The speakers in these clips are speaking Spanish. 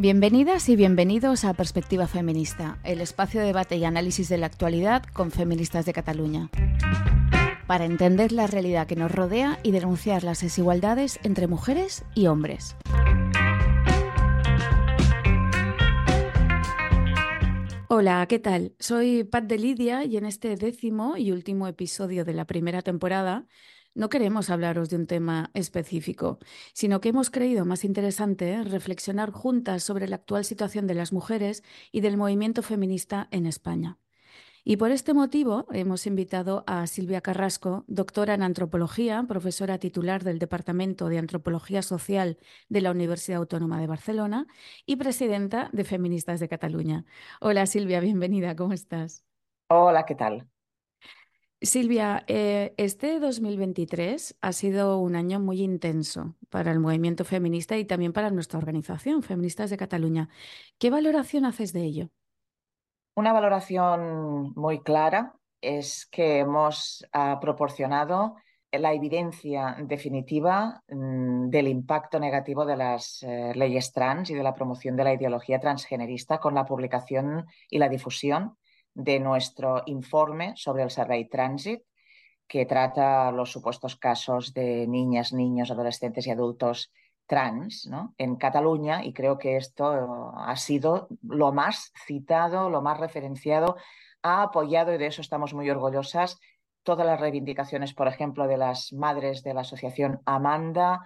Bienvenidas y bienvenidos a Perspectiva Feminista, el espacio de debate y análisis de la actualidad con feministas de Cataluña. Para entender la realidad que nos rodea y denunciar las desigualdades entre mujeres y hombres. Hola, ¿qué tal? Soy Pat de Lidia y en este décimo y último episodio de la primera temporada no queremos hablaros de un tema específico, sino que hemos creído más interesante reflexionar juntas sobre la actual situación de las mujeres y del movimiento feminista en España. Y por este motivo hemos invitado a Silvia Carrasco, doctora en antropología, profesora titular del Departamento de Antropología Social de la Universidad Autónoma de Barcelona y presidenta de Feministas de Cataluña. Hola Silvia, bienvenida, ¿cómo estás? Hola, ¿qué tal? Silvia, eh, este 2023 ha sido un año muy intenso para el movimiento feminista y también para nuestra organización, Feministas de Cataluña. ¿Qué valoración haces de ello? Una valoración muy clara es que hemos ah, proporcionado la evidencia definitiva mm, del impacto negativo de las eh, leyes trans y de la promoción de la ideología transgenerista con la publicación y la difusión de nuestro informe sobre el Survey Transit, que trata los supuestos casos de niñas, niños, adolescentes y adultos trans en Cataluña y creo que esto ha sido lo más citado, lo más referenciado, ha apoyado y de eso estamos muy orgullosas todas las reivindicaciones, por ejemplo, de las madres de la asociación Amanda.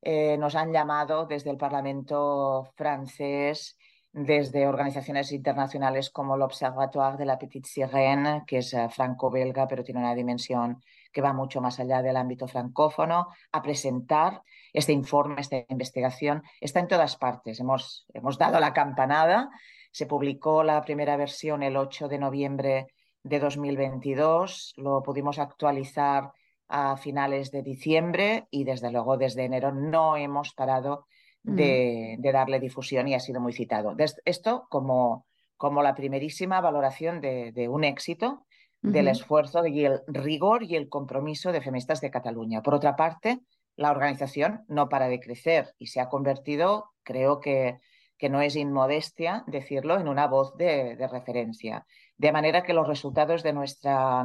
Eh, nos han llamado desde el Parlamento francés desde organizaciones internacionales como el Observatoire de la Petite Sirène, que es eh, franco-belga, pero tiene una dimensión que va mucho más allá del ámbito francófono, a presentar este informe, esta investigación. Está en todas partes. Hemos, hemos dado la campanada. Se publicó la primera versión el 8 de noviembre de 2022. Lo pudimos actualizar a finales de diciembre y desde luego desde enero no hemos parado de, darle difusión y ha sido muy citado. Esto como, como la primerísima valoración de, un éxito del esfuerzo y el rigor y el compromiso de Feministas de Cataluña. Por otra parte, la organización no para de crecer y se ha convertido, creo que, que no es inmodestia decirlo, en una voz de, referencia. De manera que los resultados de nuestra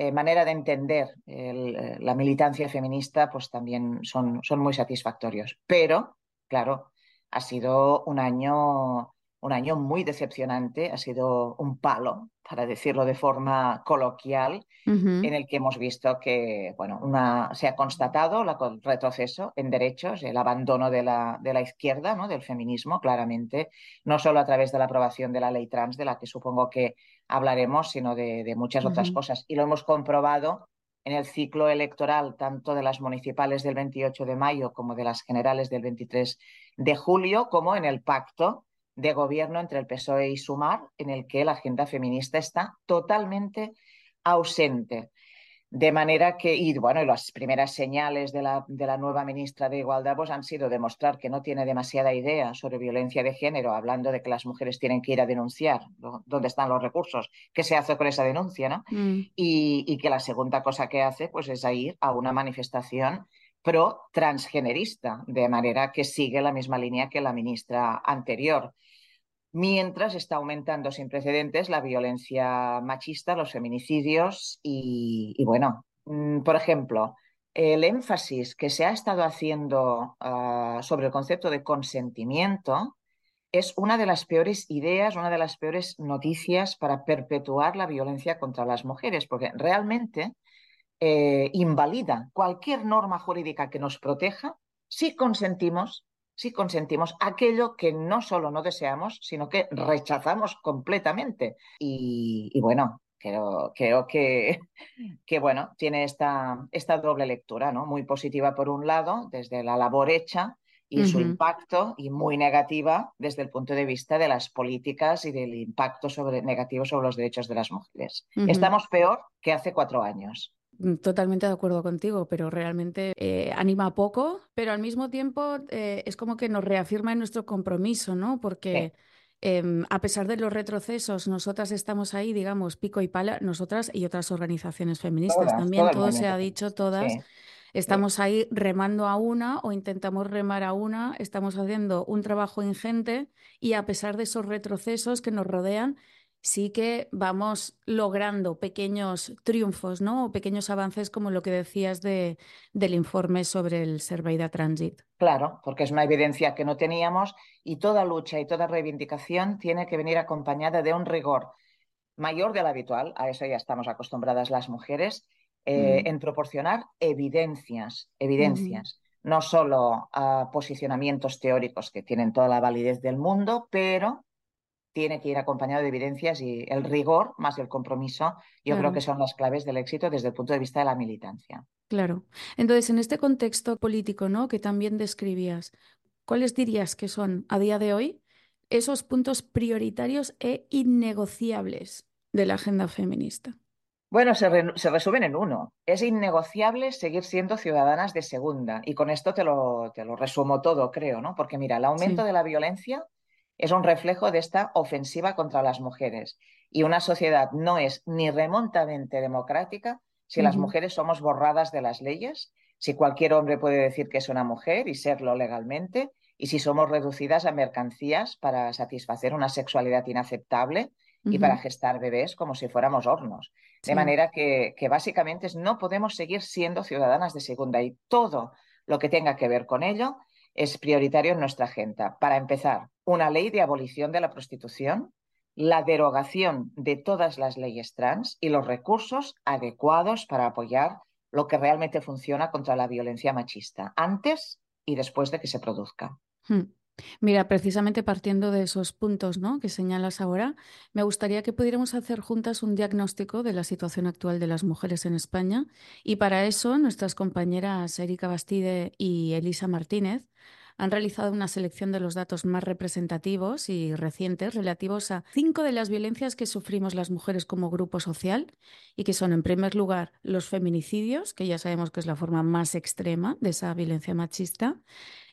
eh, manera de entender eh, la militancia feminista pues también son, son muy satisfactorios. Pero claro, ha sido un año, un año muy decepcionante, ha sido un palo, para decirlo de forma coloquial, en el que hemos visto que bueno, una, se ha constatado el retroceso en derechos, el abandono de la, de la izquierda, ¿no? del feminismo, claramente, no solo a través de la aprobación de la ley trans, de la que supongo que hablaremos, sino de, muchas otras cosas. Y lo hemos comprobado en el ciclo electoral tanto de las municipales del 28 de mayo como de las generales del 23 de julio, como en el pacto de gobierno entre el PSOE y Sumar, en el que la agenda feminista está totalmente ausente. De manera que, y bueno, las primeras señales de la, de la nueva ministra de Igualdad pues, han sido demostrar que no tiene demasiada idea sobre violencia de género, hablando de que las mujeres tienen que ir a denunciar dónde están los recursos, qué se hace con esa denuncia, ¿no? Mm. Y, y, que la segunda cosa que hace pues, es ir a una manifestación pro transgenerista, de manera que sigue la misma línea que la ministra anterior mientras está aumentando sin precedentes la violencia machista, los feminicidios y, bueno, mm, por ejemplo, el énfasis que se ha estado haciendo ah, sobre el concepto de consentimiento es una de las peores ideas, una de las peores noticias para perpetuar la violencia contra las mujeres, porque realmente eh, invalida cualquier norma jurídica que nos proteja. Si consentimos si consentimos aquello que no solo no deseamos, sino que rechazamos completamente. Y, bueno, creo, creo que, que, bueno, tiene esta, esta doble lectura, ¿no? Muy positiva por un lado, desde la labor hecha y su impacto, y muy negativa desde el punto de vista de las políticas y del impacto sobre, negativo sobre los derechos de las mujeres. Estamos peor que hace cuatro años. Mm, totalmente de acuerdo contigo, pero realmente eh, anima poco, pero al mismo tiempo eh, es como que nos reafirma en nuestro compromiso, ¿no? Porque em, a pesar de los retrocesos, nosotras estamos ahí, digamos, pico y pala, nosotras y otras organizaciones feministas también, todo, se ha dicho, todas. Estamos ahí remando a una o intentamos remar a una, estamos haciendo un trabajo ingente y a pesar de esos retrocesos que nos rodean, sí que vamos logrando pequeños triunfos, ¿no? O pequeños avances como lo que decías de, del informe sobre el de Transit. Claro, porque es una evidencia que no teníamos y toda lucha y toda reivindicación tiene que venir acompañada de un rigor mayor del habitual, a eso ya estamos acostumbradas las mujeres, eh, en proporcionar evidencias, evidencias, no solo a posicionamientos teóricos que tienen toda la validez del mundo, pero tiene que ir acompañado de evidencias y el rigor más el compromiso, yo creo que son las claves del éxito desde el punto de vista de la militancia. Claro. Entonces, en este contexto político, ¿no? Que también describías, ¿cuáles dirías que son a día de hoy esos puntos prioritarios e innegociables de la agenda feminista? Bueno, se, resumen en uno. Es innegociable seguir siendo ciudadanas de segunda. Y con esto te lo, te lo resumo todo, creo, ¿no? Porque mira, el aumento de la violencia es un reflejo de esta ofensiva contra las mujeres. Y una sociedad no es ni remontamente democrática si las mujeres somos borradas de las leyes, si cualquier hombre puede decir que es una mujer y serlo legalmente, y si somos reducidas a mercancías para satisfacer una sexualidad inaceptable y para gestar bebés como si fuéramos hornos. De manera que, que básicamente no podemos seguir siendo ciudadanas de segunda y todo lo que tenga que ver con ello es prioritario en nuestra agenda. Para empezar, una ley de abolición de la prostitución, la derogación de todas las leyes trans y los recursos adecuados para apoyar lo que realmente funciona contra la violencia machista, antes y después de que se produzca. Hmm. Mira, precisamente partiendo de esos puntos ¿no? que señalas ahora, me gustaría que pudiéramos hacer juntas un diagnóstico de la situación actual de las mujeres en España y para eso nuestras compañeras Erika Bastide y Elisa Martínez han realizado una selección de los datos más representativos y recientes relativos a cinco de las violencias que sufrimos las mujeres como grupo social y que son, en primer lugar, los feminicidios, que ya sabemos que es la forma más extrema de esa violencia machista.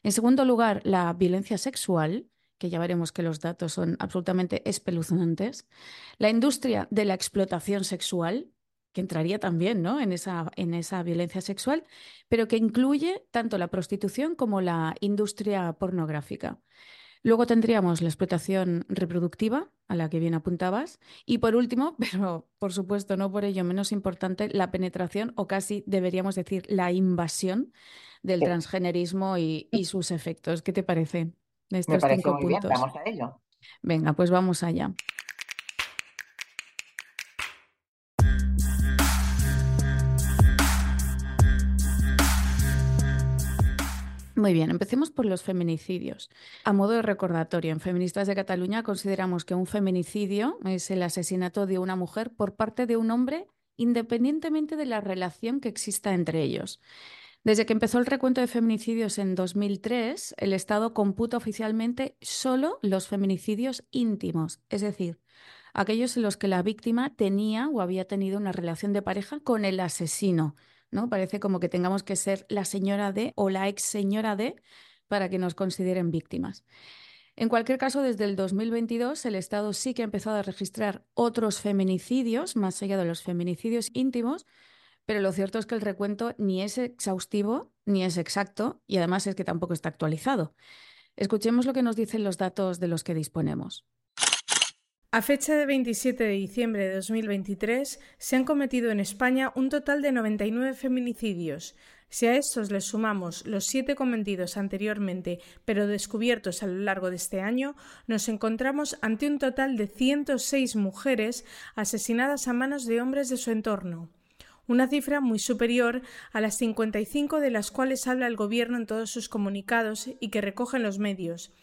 En segundo lugar, la violencia sexual, que ya veremos que los datos son absolutamente espeluznantes. La industria de la explotación sexual, que entraría también ¿no? en, esa, en esa violencia sexual, pero que incluye tanto la prostitución como la industria pornográfica. Luego tendríamos la explotación reproductiva, a la que bien apuntabas. Y por último, pero por supuesto no por ello menos importante, la penetración o casi deberíamos decir la invasión del transgenerismo y, sus efectos. ¿Qué te parece de estos Me cinco puntos? Vamos a ello. Venga, pues vamos allá. Muy bien, empecemos por los feminicidios. A modo de recordatorio, en Feministas de Cataluña consideramos que un feminicidio es el asesinato de una mujer por parte de un hombre independientemente de la relación que exista entre ellos. Desde que empezó el recuento de feminicidios en 2003, el Estado computa oficialmente solo los feminicidios íntimos, es decir, aquellos en los que la víctima tenía o había tenido una relación de pareja con el asesino, ¿no? Parece como que tengamos que ser la señora de o la ex señora de para que nos consideren víctimas. En cualquier caso, desde el 2022 el Estado sí que ha empezado a registrar otros feminicidios, más allá de los feminicidios íntimos, pero lo cierto es que el recuento ni es exhaustivo ni es exacto y además es que tampoco está actualizado. Escuchemos lo que nos dicen los datos de los que disponemos. A fecha de 27 de diciembre de 2023 se han cometido en España un total de 99 feminicidios. Si a estos les sumamos los siete cometidos anteriormente pero descubiertos a lo largo de este año, nos encontramos ante un total de 106 mujeres asesinadas a manos de hombres de su entorno una cifra muy superior a las 55 de las cuales habla el Gobierno en todos sus comunicados y que recogen los medios.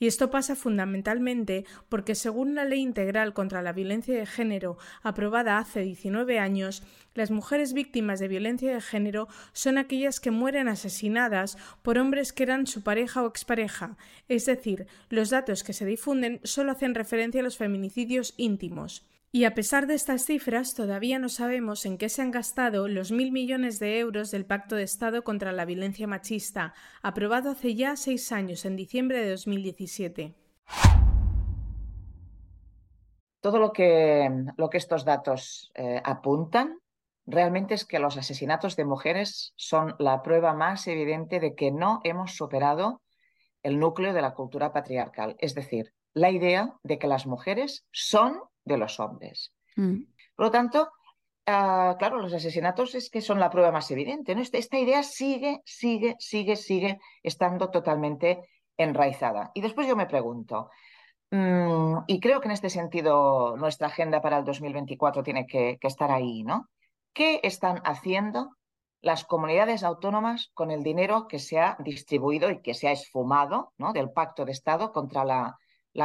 Y esto pasa fundamentalmente porque, según la Ley Integral contra la Violencia de Género, aprobada hace 19 años, las mujeres víctimas de violencia de género son aquellas que mueren asesinadas por hombres que eran su pareja o expareja, es decir, los datos que se difunden solo hacen referencia a los feminicidios íntimos. Y a pesar de estas cifras, todavía no sabemos en qué se han gastado los mil millones de euros del Pacto de Estado contra la Violencia Machista, aprobado hace ya seis años, en diciembre de 2017. Todo lo que, lo que estos datos eh, apuntan realmente es que los asesinatos de mujeres son la prueba más evidente de que no hemos superado el núcleo de la cultura patriarcal, es decir, la idea de que las mujeres son de los hombres. Mm. Por lo tanto, ah, claro, los asesinatos es que son la prueba más evidente. ¿no? Esta, esta, idea sigue, sigue, sigue, sigue estando totalmente enraizada. Y después yo me pregunto, mm, y creo que en este sentido nuestra agenda para el 2024 tiene que, que estar ahí, ¿no? ¿Qué están haciendo las comunidades autónomas con el dinero que se ha distribuido y que se ha esfumado ¿no? del Pacto de Estado contra la,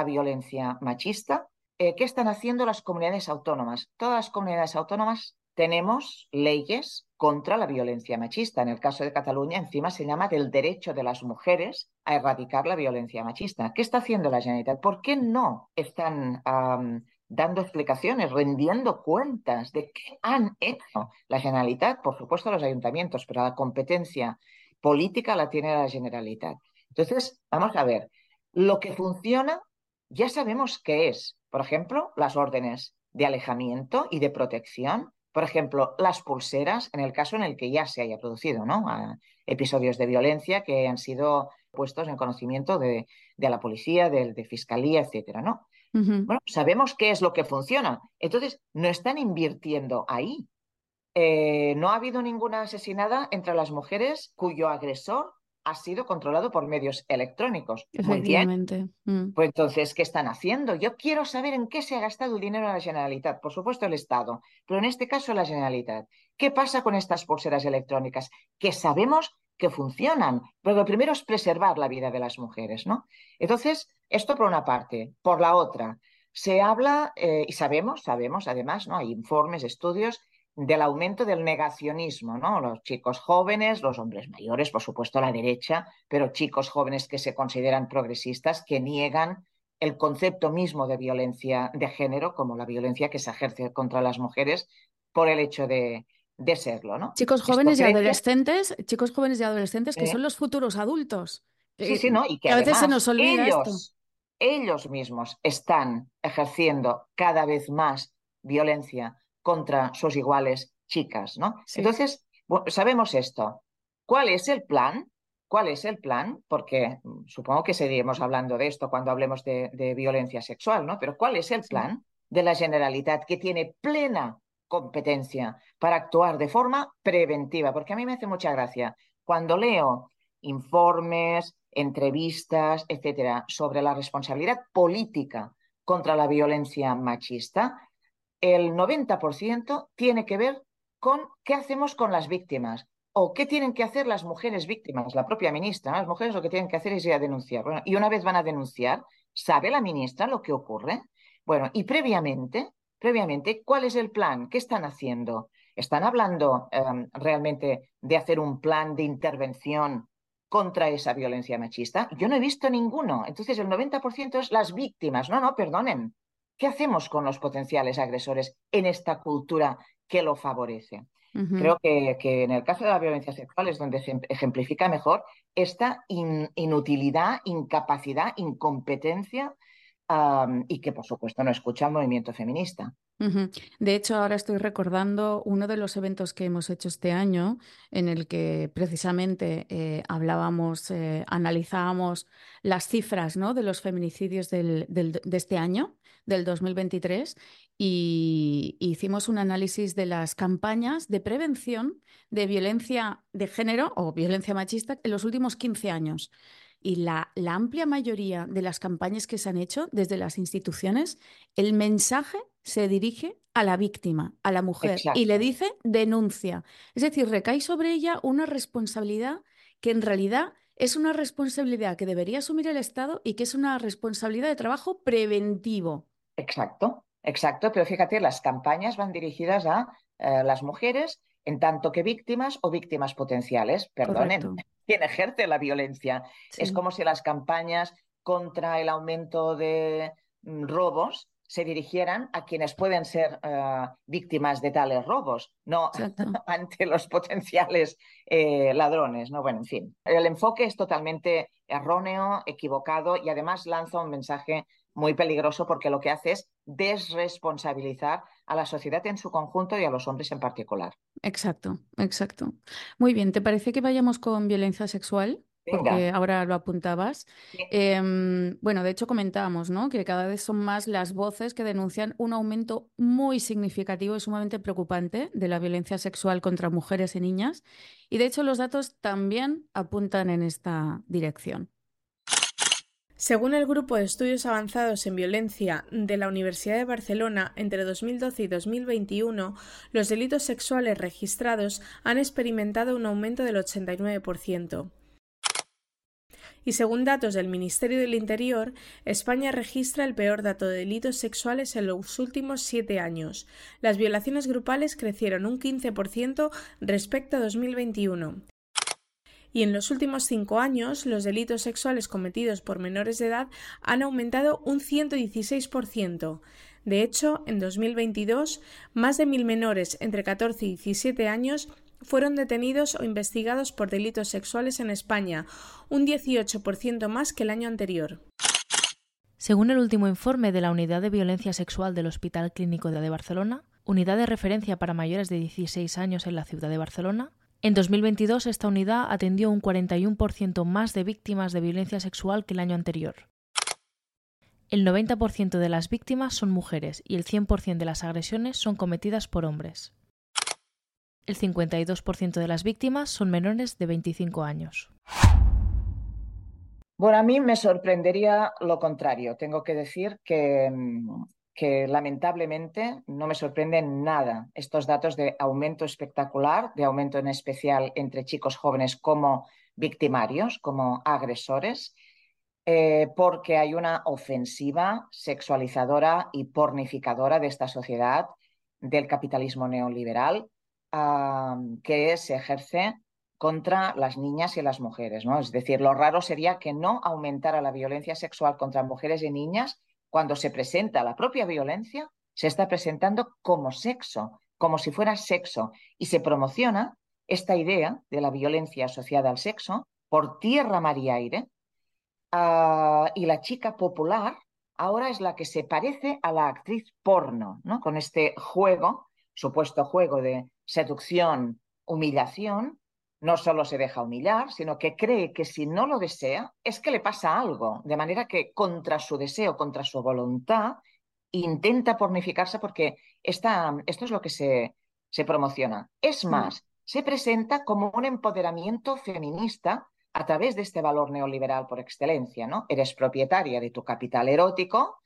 violencia machista? Eh, ¿Qué están haciendo las comunidades autónomas? Todas las comunidades autónomas tenemos leyes contra la violencia machista. En el caso de Cataluña, encima se llama del derecho de las mujeres a erradicar la violencia machista. ¿Qué está haciendo la Generalitat? ¿Por qué no están dando explicaciones, rendiendo cuentas de qué han hecho la Generalitat, por supuesto los ayuntamientos, pero la competencia política la tiene la Generalitat. Entonces, vamos a ver, lo que funciona ya sabemos qué es. Por ejemplo, las órdenes de alejamiento y de protección. Por ejemplo, las pulseras, en el caso en el que ya se haya producido ¿no? episodios de violencia que han sido puestos en conocimiento de, la policía, de, de fiscalía, etcétera, ¿no? Bueno, sabemos qué es lo que funciona. Entonces, no están invirtiendo ahí. Eh, no ha habido ninguna asesinada entre las mujeres cuyo agresor ha sido controlado por medios electrónicos. Muy bien. Mm. Pues entonces, ¿qué están haciendo? Yo quiero saber en qué se ha gastado el dinero de la Generalitat. Por supuesto, el Estado, pero en este caso la Generalitat. ¿Qué pasa con estas pulseras electrónicas? Que sabemos que funcionan, pero lo primero es preservar la vida de las mujeres, ¿no? Entonces, esto por una parte. Por la otra, se habla, eh, y sabemos, sabemos además, ¿no? Hay informes, estudios del aumento del negacionismo, ¿no? Los chicos jóvenes, los hombres mayores, por supuesto, la derecha, pero chicos jóvenes que se consideran progresistas, que niegan el concepto mismo de violencia de género como la violencia que se ejerce contra las mujeres por el hecho de, serlo, ¿no? Chicos jóvenes y adolescentes, chicos jóvenes y adolescentes que son los futuros adultos. Sí, sí, ¿no? Y que a veces se nos olvida ellos, ellos mismos están ejerciendo cada vez más violencia contra sus iguales chicas, ¿no? Entonces, sabemos esto. ¿Cuál es el plan? ¿Cuál es el plan? Porque mm, supongo que seguiremos hablando de esto cuando hablemos de, violencia sexual, ¿no? Pero ¿cuál es el plan de la Generalitat que tiene plena competencia para actuar de forma preventiva? Porque a mí me hace mucha gracia cuando leo informes, entrevistas, etcétera, sobre la responsabilidad política contra la violencia machista, el 90% tiene que ver con qué hacemos con las víctimas o qué tienen que hacer las mujeres víctimas, la propia ministra. Las mujeres lo que tienen que hacer es ir a denunciar. y una vez van a denunciar, ¿sabe la ministra lo que ocurre? Bueno, y previamente, previamente, ¿cuál es el plan? ¿Qué están haciendo? ¿Están hablando em, realmente de hacer un plan de intervención contra esa violencia machista? Yo no he visto ninguno. Entonces el 90% es las víctimas. No, no, perdonen. ¿Qué hacemos con los potenciales agresores en esta cultura que lo favorece? Creo que, en el caso de la violencia sexual es donde se ejemplifica mejor esta inutilidad, incapacidad, incompetencia y que, por supuesto, no escucha el movimiento feminista. De hecho, ahora estoy recordando uno de los eventos que hemos hecho este año, en el que precisamente eh, hablábamos, eh, analizábamos las cifras ¿no? de los feminicidios de este año, del 2023, y hicimos un análisis de las campañas de prevención de violencia de género o violencia machista en los últimos 15 años. Y la, la amplia mayoría de las campañas que se han hecho desde las instituciones, el mensaje se dirige a la víctima, a la mujer, y le dice denuncia. Es decir, recae sobre ella una responsabilidad que en realidad es una responsabilidad que debería asumir el Estado y que es una responsabilidad de trabajo preventivo. Exacto, exacto, pero fíjate, las campañas van dirigidas a eh, las mujeres en tanto que víctimas o víctimas potenciales, perdonen, quien ejerce la violencia. Es como si las campañas contra el aumento de mm, robos se dirigieran a quienes pueden ser eh, víctimas de tales robos, no ante los potenciales eh, ladrones. ¿no? Bueno, en fin, el enfoque es totalmente erróneo, equivocado y además lanza un mensaje muy peligroso porque lo que hace es desresponsabilizar a la sociedad en su conjunto y a los hombres en particular. Exacto, exacto. Muy bien, ¿te parece que vayamos con violencia sexual? porque ahora lo apuntabas. Em, bueno, de hecho comentábamos ¿no? que cada vez son más las voces que denuncian un aumento muy significativo y sumamente preocupante de la violencia sexual contra mujeres y niñas. Y de hecho los datos también apuntan en esta dirección. Según el Grupo de Estudios Avanzados en Violencia de la Universidad de Barcelona, entre 2012 y 2021, los delitos sexuales registrados han experimentado un aumento del 89% y según datos del Ministerio del Interior, España registra el peor dato de delitos sexuales en los últimos siete años. Las violaciones grupales crecieron un 15% respecto a 2021. Y en los últimos cinco años, los delitos sexuales cometidos por menores de edad han aumentado un 116%. De hecho, en 2022, más de mil menores entre 14 y 17 años fueron detenidos o investigados por delitos sexuales en España, un 18% más que el año anterior. Según el último informe de la Unidad de Violencia Sexual del Hospital Clínico de Barcelona, unidad de referencia para mayores de 16 años en la ciudad de Barcelona, en 2022 esta unidad atendió un 41% más de víctimas de violencia sexual que el año anterior. El 90% de las víctimas son mujeres y el 100% de las agresiones son cometidas por hombres. El 52% de las víctimas son menores de 25 años. Bueno, a mí me sorprendería lo contrario. Tengo que decir que, mm, que lamentablemente no me sorprenden nada estos datos de aumento espectacular, de aumento en especial entre chicos jóvenes como victimarios, como agresores, eh, porque hay una ofensiva sexualizadora y pornificadora de esta sociedad, del capitalismo neoliberal, que se ejerce contra las niñas y las mujeres. ¿no? Es decir, lo raro sería que no aumentara la violencia sexual contra mujeres y niñas cuando se presenta la propia violencia, se está presentando como sexo, como si fuera sexo, y se promociona esta idea de la violencia asociada al sexo por tierra, mar y aire. Ah, y la chica popular ahora es la que se parece a la actriz porno, ¿no? con este juego, supuesto juego de seducción, humillación, no solo se deja humillar, sino que cree que si no lo desea es que le pasa algo, de manera que contra su deseo, contra su voluntad, intenta pornificarse porque esto es lo que se, se promociona. Es mm. más, se presenta como un empoderamiento feminista a través de este valor neoliberal por excelencia, ¿no? Eres propietaria de tu capital erótico,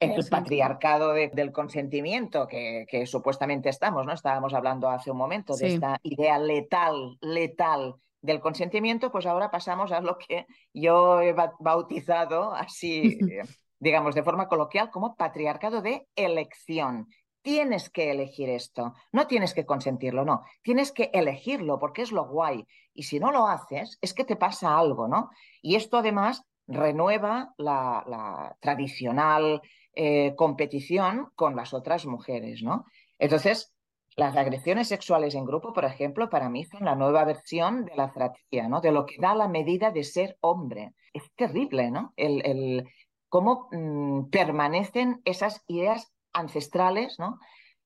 el patriarcado del consentimiento que, supuestamente estamos, ¿no? Estábamos hablando hace un momento de esta idea letal, letal del consentimiento, pues ahora pasamos a lo que yo he bautizado así, eh, digamos, de forma coloquial como patriarcado de elección. Tienes que elegir esto, no tienes que consentirlo, no, tienes que elegirlo porque es lo guay. Y si no lo haces, es que te pasa algo, ¿no? Y esto además renueva la, la tradicional eh, competición con las otras mujeres, ¿no? Entonces, las agresiones sexuales en grupo, por ejemplo, para mí son la nueva versión de la fratría, ¿no? De lo que da la medida de ser hombre. Es terrible, ¿no? El, cómo mm, permanecen esas ideas ancestrales, ¿no?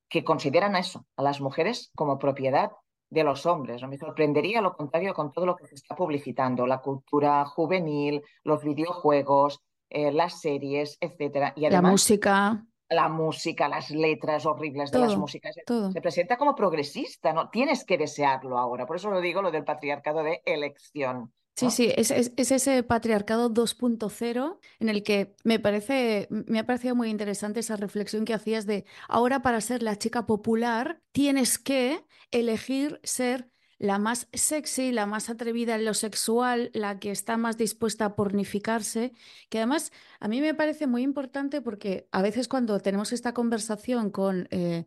Que consideran a eso, a las mujeres como propiedad de los hombres. Me sorprendería lo contrario con todo lo que se está publicitando, la cultura juvenil, los videojuegos, eh, las series, etcétera. Y además, la música. La música, las letras horribles de las músicas. Se presenta como progresista, ¿no? Tienes que desearlo ahora. Por eso lo digo, lo del patriarcado de elección. Sí, sí, es, es, ese patriarcado 2.0 en el que me parece, me ha parecido muy interesante esa reflexión que hacías de ahora para ser la chica popular tienes que elegir ser la más sexy, la más atrevida en lo sexual, la que está más dispuesta a pornificarse, que además a mí me parece muy importante porque a veces cuando tenemos esta conversación con eh,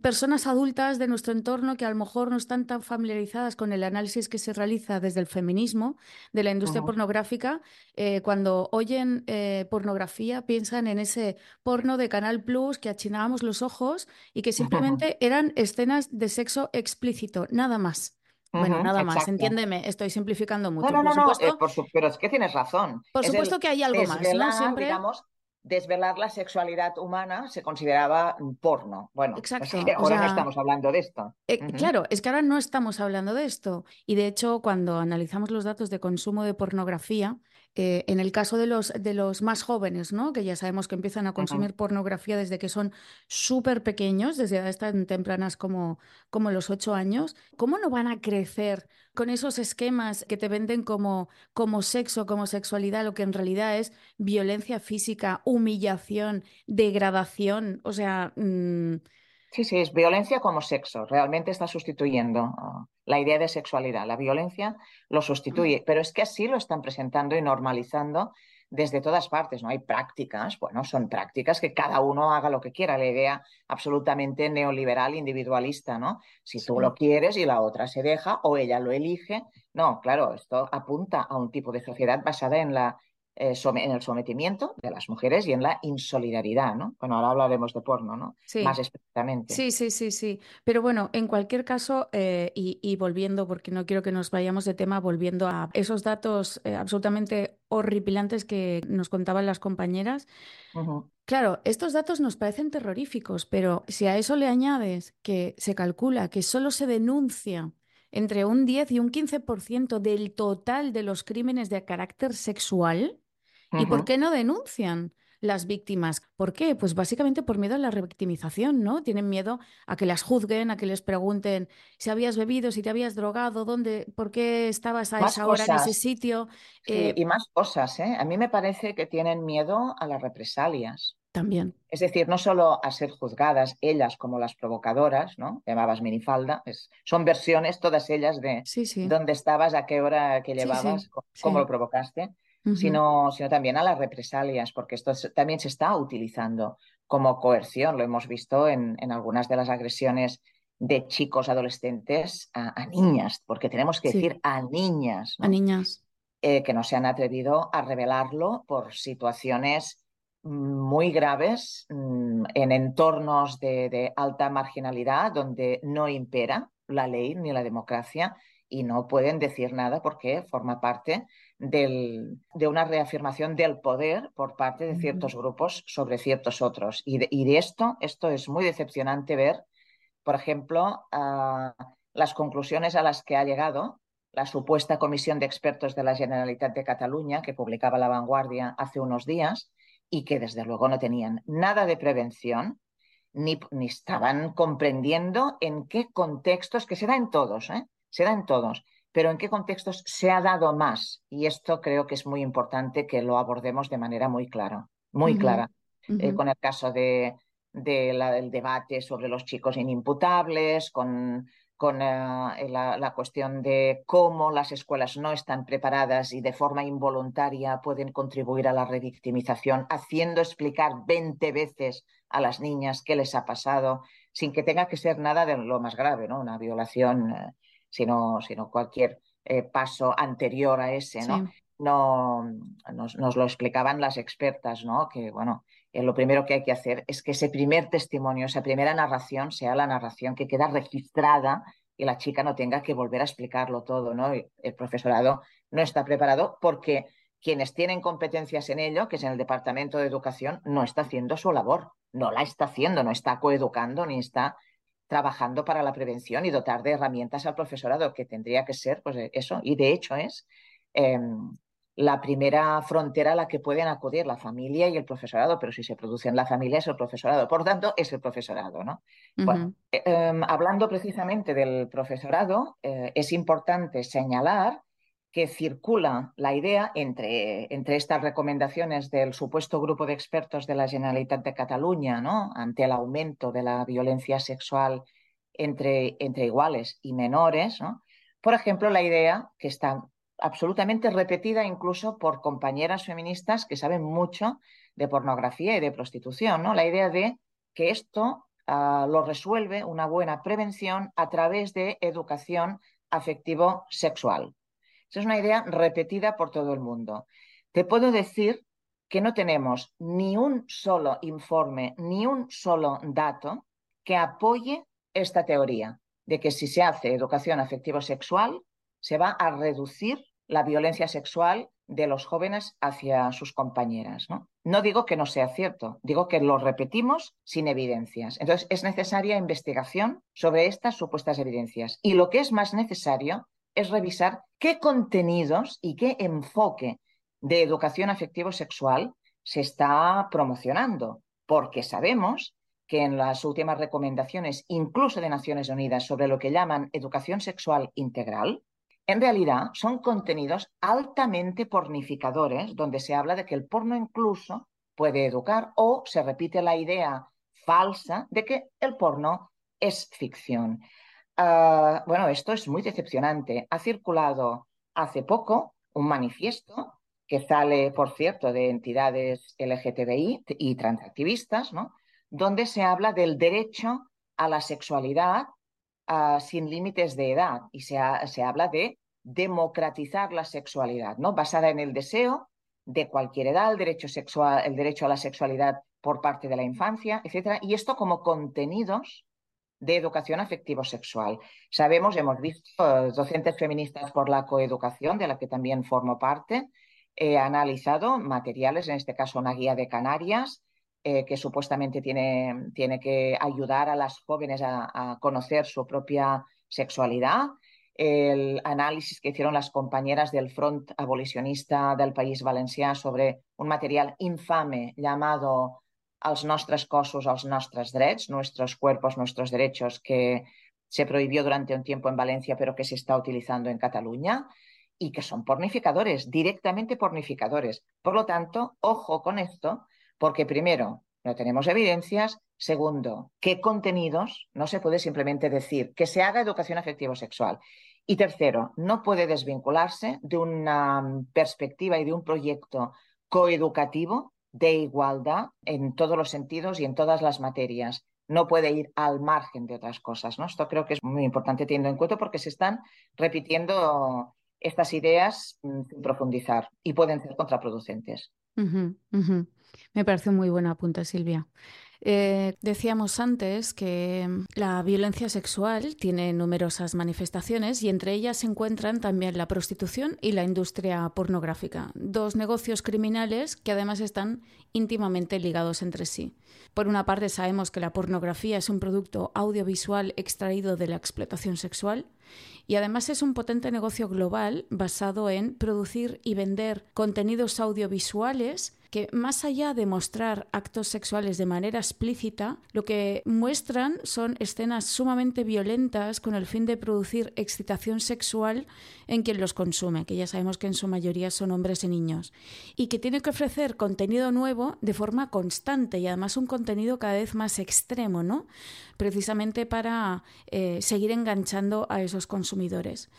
personas adultas de nuestro entorno que a lo mejor no están tan familiarizadas con el análisis que se realiza desde el feminismo, de la industria pornográfica, eh, cuando oyen eh, pornografía piensan en ese porno de Canal Plus que achinábamos los ojos y que simplemente eran escenas de sexo explícito, nada más. Bueno, nada más, entiéndeme, estoy simplificando mucho. No, no, no, eh, pero es que tienes razón. Por supuesto que hay algo más, ¿no? Siempre... digamos, desvelar la sexualidad humana se consideraba porno. Bueno, Exacto. ahora no estamos hablando de esto. Eh, claro, es que ahora no estamos hablando de esto. Y de hecho, cuando analizamos los datos de consumo de pornografía, eh, en el caso de los, de los más jóvenes, ¿no? que ya sabemos que empiezan a consumir pornografía desde que son súper pequeños, desde edades tan tempranas como, como los ocho años, ¿cómo no van a crecer con esos esquemas que te venden como, como sexo, como sexualidad, lo que en realidad es violencia física, humillación, degradación? O sea... Mm, Sí, sí, es violencia como sexo. Realmente está sustituyendo ah, la idea de sexualidad. La violencia lo sustituye, pero es que así lo están presentando y normalizando desde todas partes. No hay prácticas, bueno, son prácticas que cada uno haga lo que quiera. La idea absolutamente neoliberal, individualista, ¿no? Si tú lo quieres y la otra se deja o ella lo elige. No, claro, esto apunta a un tipo de sociedad basada en la eh, en el sometimiento de las mujeres y en la insolidaridad, ¿no? Bueno, ahora hablaremos de porno, ¿no? Sí. Más específicamente. Sí, sí, sí, sí. Pero bueno, en cualquier caso, eh, y, volviendo, porque no quiero que nos vayamos de tema, volviendo a esos datos eh, absolutamente horripilantes que nos contaban las compañeras. Claro, estos datos nos parecen terroríficos, pero si a eso le añades que se calcula que solo se denuncia entre un 10 y un 15% del total de los crímenes de carácter sexual, ¿Y por qué no denuncian? las víctimas. ¿Por qué? Pues básicamente por miedo a la revictimización, ¿no? Tienen miedo a que las juzguen, a que les pregunten si habías bebido, si te habías drogado, dónde, por qué estabas a esa hora en ese sitio. Eh, y más cosas, ¿eh? A mí me parece que tienen miedo a las represalias. También. Es decir, no solo a ser juzgadas ellas como las provocadoras, ¿no? Llamabas minifalda, son versiones todas ellas de dónde estabas, a qué hora que llevabas, cómo lo provocaste sino, sino también a las represalias, porque esto también se está utilizando como coerción. Lo hemos visto en, en algunas de las agresiones de chicos adolescentes a, niñas, porque tenemos que decir a niñas. A niñas. Eh, que no se han atrevido a revelarlo por situaciones muy graves mm, en entornos de, de, alta marginalidad donde no impera la ley ni la democracia y no pueden decir nada porque forma parte de una reafirmación del poder por parte de ciertos grupos sobre ciertos otros. Y de, esto, esto es muy decepcionante ver, por ejemplo, las conclusiones a las que ha llegado la supuesta comisión de expertos de la Generalitat de Cataluña, que publicaba La Vanguardia hace unos días, y que desde luego no tenían nada de prevención, ni, ni estaban comprendiendo en qué contextos, que se da en todos, ¿eh? se da en todos, pero en qué contextos se ha dado más. Y esto creo que es muy importante que lo abordemos de manera muy clara, muy clara, eh, con el caso de, del debate sobre los chicos inimputables, con, con eh, la, cuestión de cómo las escuelas no están preparadas y de forma involuntaria pueden contribuir a la revictimización, haciendo explicar 20 veces a las niñas qué les ha pasado, sin que tenga que ser nada de lo más grave, ¿no? Una violación. Sino, sino cualquier eh, paso anterior a ese, ¿no? no nos, lo explicaban las expertas, ¿no? Que, bueno, eh, lo primero que hay que hacer es que ese primer testimonio, esa primera narración sea la narración que queda registrada y la chica no tenga que volver a explicarlo todo, ¿no? El profesorado no está preparado porque quienes tienen competencias en ello, que es en el Departamento de Educación, no está haciendo su labor, no la está haciendo, no está coeducando ni está trabajando para la prevención y dotar de herramientas al profesorado, que tendría que ser pues, eso, y de hecho es em, la primera frontera a la que pueden acudir la familia y el profesorado, pero si se produce en la familia es el profesorado, por tanto es el profesorado. ¿no? bueno, em, hablando precisamente del profesorado, eh, es importante señalar que circula la idea entre, entre estas recomendaciones del supuesto grupo de expertos de la Generalitat de Cataluña ¿no? ante el aumento de la violencia sexual entre, entre iguales y menores. ¿no? Por ejemplo, la idea que está absolutamente repetida incluso por compañeras feministas que saben mucho de pornografía y de prostitución, ¿no? la idea de que esto ah, lo resuelve una buena prevención a través de educación afectivo-sexual. Es una idea repetida por todo el mundo. Te puedo decir que no tenemos ni un solo informe, ni un solo dato que apoye esta teoría de que si se hace educación afectivo-sexual, se va a reducir la violencia sexual de los jóvenes hacia sus compañeras. ¿no? no digo que no sea cierto, digo que lo repetimos sin evidencias. Entonces, es necesaria investigación sobre estas supuestas evidencias. Y lo que es más necesario es revisar qué contenidos y qué enfoque de educación afectivo-sexual se está promocionando, porque sabemos que en las últimas recomendaciones, incluso de Naciones Unidas, sobre lo que llaman educación sexual integral, en realidad son contenidos altamente pornificadores, donde se habla de que el porno incluso puede educar o se repite la idea falsa de que el porno es ficción. Ah, bueno, esto es muy decepcionante. Ha circulado hace poco un manifiesto que sale, por cierto, de entidades LGTBI y transactivistas, ¿no? donde se habla del derecho a la sexualidad Ah, sin límites de edad y se, se, habla de democratizar la sexualidad, ¿no? Basada en el deseo de cualquier edad, el derecho, sexual, el derecho a la sexualidad por parte de la infancia, etcétera, y esto como contenidos de educación afectivo-sexual. Sabemos, hemos visto eh, docentes feministas por la coeducación, de la que también formo parte, analizado materiales, en este caso una guía de Canarias, eh, que supuestamente tiene, tiene, que ayudar a las jóvenes a, conocer su propia sexualidad. El análisis que hicieron las compañeras del Front Abolicionista del País Valencià sobre un material infame llamado Els nostres cossos, els nostres drets, nuestros cuerpos, nuestros derechos, que se prohibió durante un tiempo en Valencia, pero que se está utilizando en Cataluña y que son pornificadores, directamente pornificadores. Por lo tanto, ojo con esto, porque primero, no tenemos evidencias. Segundo, qué contenidos, no se puede simplemente decir que se haga educación afectivo-sexual. Y tercero, no puede desvincularse de una perspectiva y de un proyecto coeducativo de igualdad en todos los sentidos y en todas las materias. No puede ir al margen de otras cosas. ¿no? Esto creo que es muy importante teniendo en cuenta porque se están repitiendo estas ideas mm, sin profundizar y pueden ser contraproducentes. Me parece muy buena apunta, Silvia. Eh, decíamos antes que mm, la violencia sexual tiene numerosas manifestaciones y entre ellas se encuentran también la prostitución y la industria pornográfica, dos negocios criminales que además están íntimamente ligados entre sí. Por una parte sabemos que la pornografía es un producto audiovisual extraído de la explotación sexual y además es un potente negocio global basado en producir y vender contenidos audiovisuales que más allá de mostrar actos sexuales de manera explícita, lo que muestran son escenas sumamente violentas con el fin de producir excitación sexual en quien los consume, que ya sabemos que en su mayoría son hombres y niños, y que tiene que ofrecer contenido nuevo de forma constante y además un contenido cada vez más extremo, ¿no? Precisamente para eh, seguir enganchando a esos consumidores.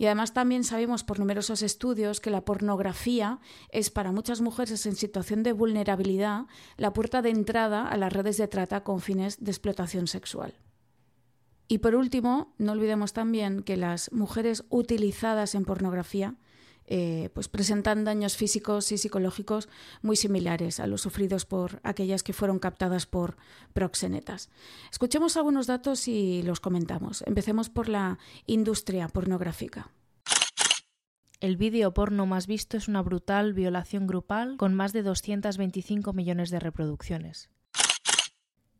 Y además también sabemos por numerosos estudios que la pornografía es para muchas mujeres en situación de vulnerabilidad la puerta de entrada a las redes de trata con fines de explotación sexual. Y por último, no olvidemos también que las mujeres utilizadas en pornografía eh, pues presentan daños físicos y psicológicos muy similares a los sufridos por aquellas que fueron captadas por proxenetas. Escuchemos algunos datos y los comentamos. Empecemos por la industria pornográfica. El vídeo porno más visto es una brutal violación grupal con más de 225 millones de reproducciones.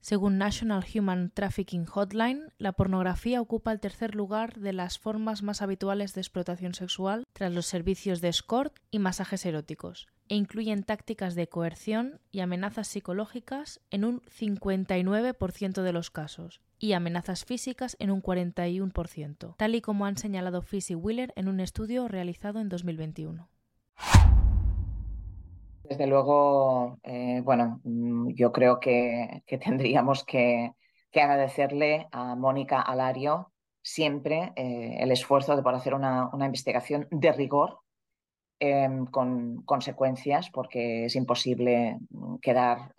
Según National Human Trafficking Hotline, la pornografía ocupa el tercer lugar de las formas más habituales de explotación sexual tras los servicios de escort y masajes eróticos, e incluyen tácticas de coerción y amenazas psicológicas en un 59% de los casos, y amenazas físicas en un 41%, tal y como han señalado Fish y Wheeler en un estudio realizado en 2021. Desde luego, eh, bueno, mm, yo creo que, tendríamos que, agradecerle a Mónica Alario siempre eh, el esfuerzo de por hacer una, investigación de rigor em, con consecuencias, porque es imposible quedar,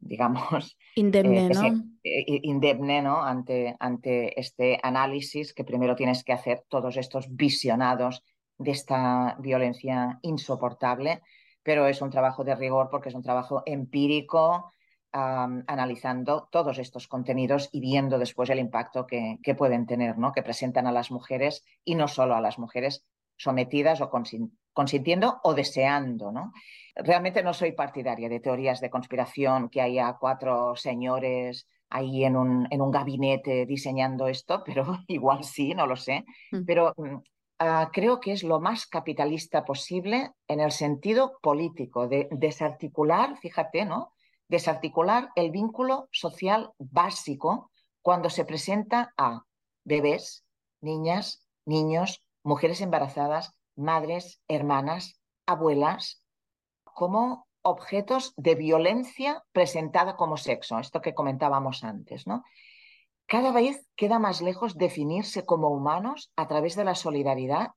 digamos, indemne, ¿no? indemne ¿no? Ante, ante este análisis que primero tienes que hacer todos estos visionados de esta violencia insoportable pero es un trabajo de rigor porque es un trabajo empírico, analizando todos estos contenidos y viendo después el impacto que, pueden tener, ¿no? que presentan a las mujeres y no solo a las mujeres, sometidas o consintiendo o deseando, ¿no? Realmente no soy partidaria de teorías de conspiración, que haya cuatro señores ahí en un, en un gabinete diseñando esto, pero igual sí, no lo sé. Mm. Pero uh, creo que es lo más capitalista posible en el sentido político, de desarticular, fíjate, ¿no? Desarticular el vínculo social básico cuando se presenta a bebés, niñas, niños, mujeres embarazadas, madres, hermanas, abuelas, como objetos de violencia presentada como sexo, esto que comentábamos antes, ¿no? Cada vez queda más lejos definirse como humanos a través de la solidaridad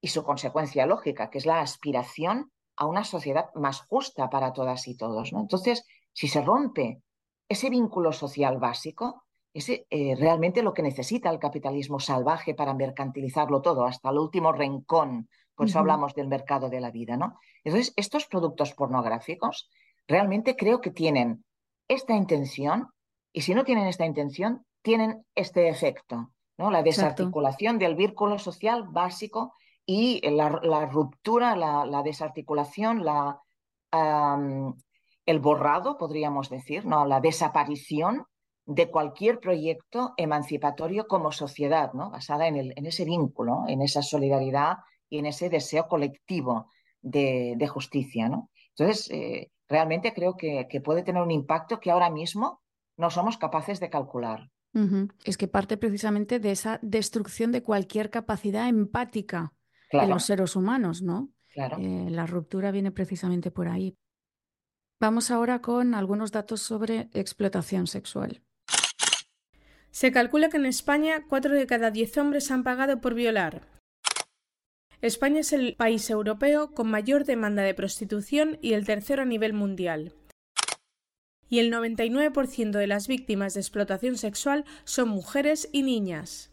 y su consecuencia lógica, que es la aspiración a una sociedad más justa para todas y todos. ¿no? Entonces, si se rompe ese vínculo social básico, es eh, realmente lo que necesita el capitalismo salvaje para mercantilizarlo todo, hasta el último rincón por eso hablamos del mercado de la vida, ¿no? Entonces, estos productos pornográficos realmente creo que tienen esta intención y si no tienen esta intención, tienen este efecto, ¿no? La desarticulación del vínculo social básico y la, ruptura, la, desarticulación, la, el borrado, podríamos decir, ¿no? La desaparición de cualquier proyecto emancipatorio como sociedad, ¿no? basada en, el, en ese vínculo, en esa solidaridad y en ese deseo colectivo de, justicia. ¿no? Entonces, eh, realmente creo que, puede tener un impacto que ahora mismo no somos capaces de calcular. Es que parte precisamente de esa destrucción de cualquier capacidad empática de los seres humanos, ¿no? Claro. Eh, la ruptura viene precisamente por ahí. Vamos ahora con algunos datos sobre explotación sexual. Se calcula que en España 4 de cada 10 hombres han pagado por violar, España es el país europeo con mayor demanda de prostitución y el tercero a nivel mundial. Y el 99% de las víctimas de explotación sexual son mujeres y niñas.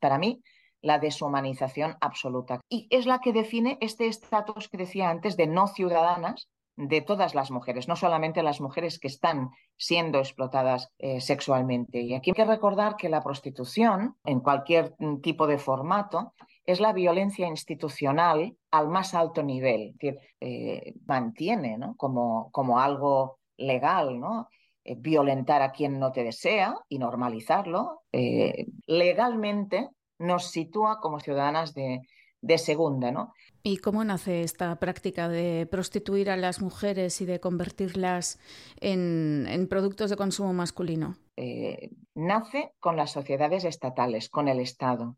Para mí, la deshumanización absoluta. Y es la que define este estatus que decía antes de no ciudadanas de todas las mujeres, no solamente las mujeres que están siendo explotadas eh, sexualmente. Y aquí hay que recordar que la prostitución, en cualquier tipo de formato, es la violencia institucional al más alto nivel, es decir, eh, mantiene como, como, algo legal, ¿no? Eh, violentar a quien no te desea y normalizarlo, eh, legalmente nos sitúa como ciudadanas de, de segunda, ¿no? ¿Y cómo nace esta práctica de prostituir a las mujeres y de convertirlas en, en productos de consumo masculino? nace con las sociedades estatales, con el Estado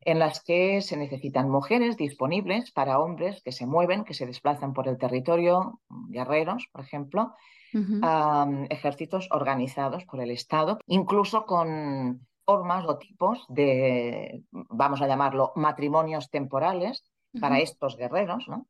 en las que se necesitan mujeres disponibles para hombres que se mueven, que se desplazan por el territorio, guerreros, por ejemplo, ejércitos organizados por el Estado, incluso con formas o tipos de, vamos a llamarlo, matrimonios temporales para estos guerreros, ¿no?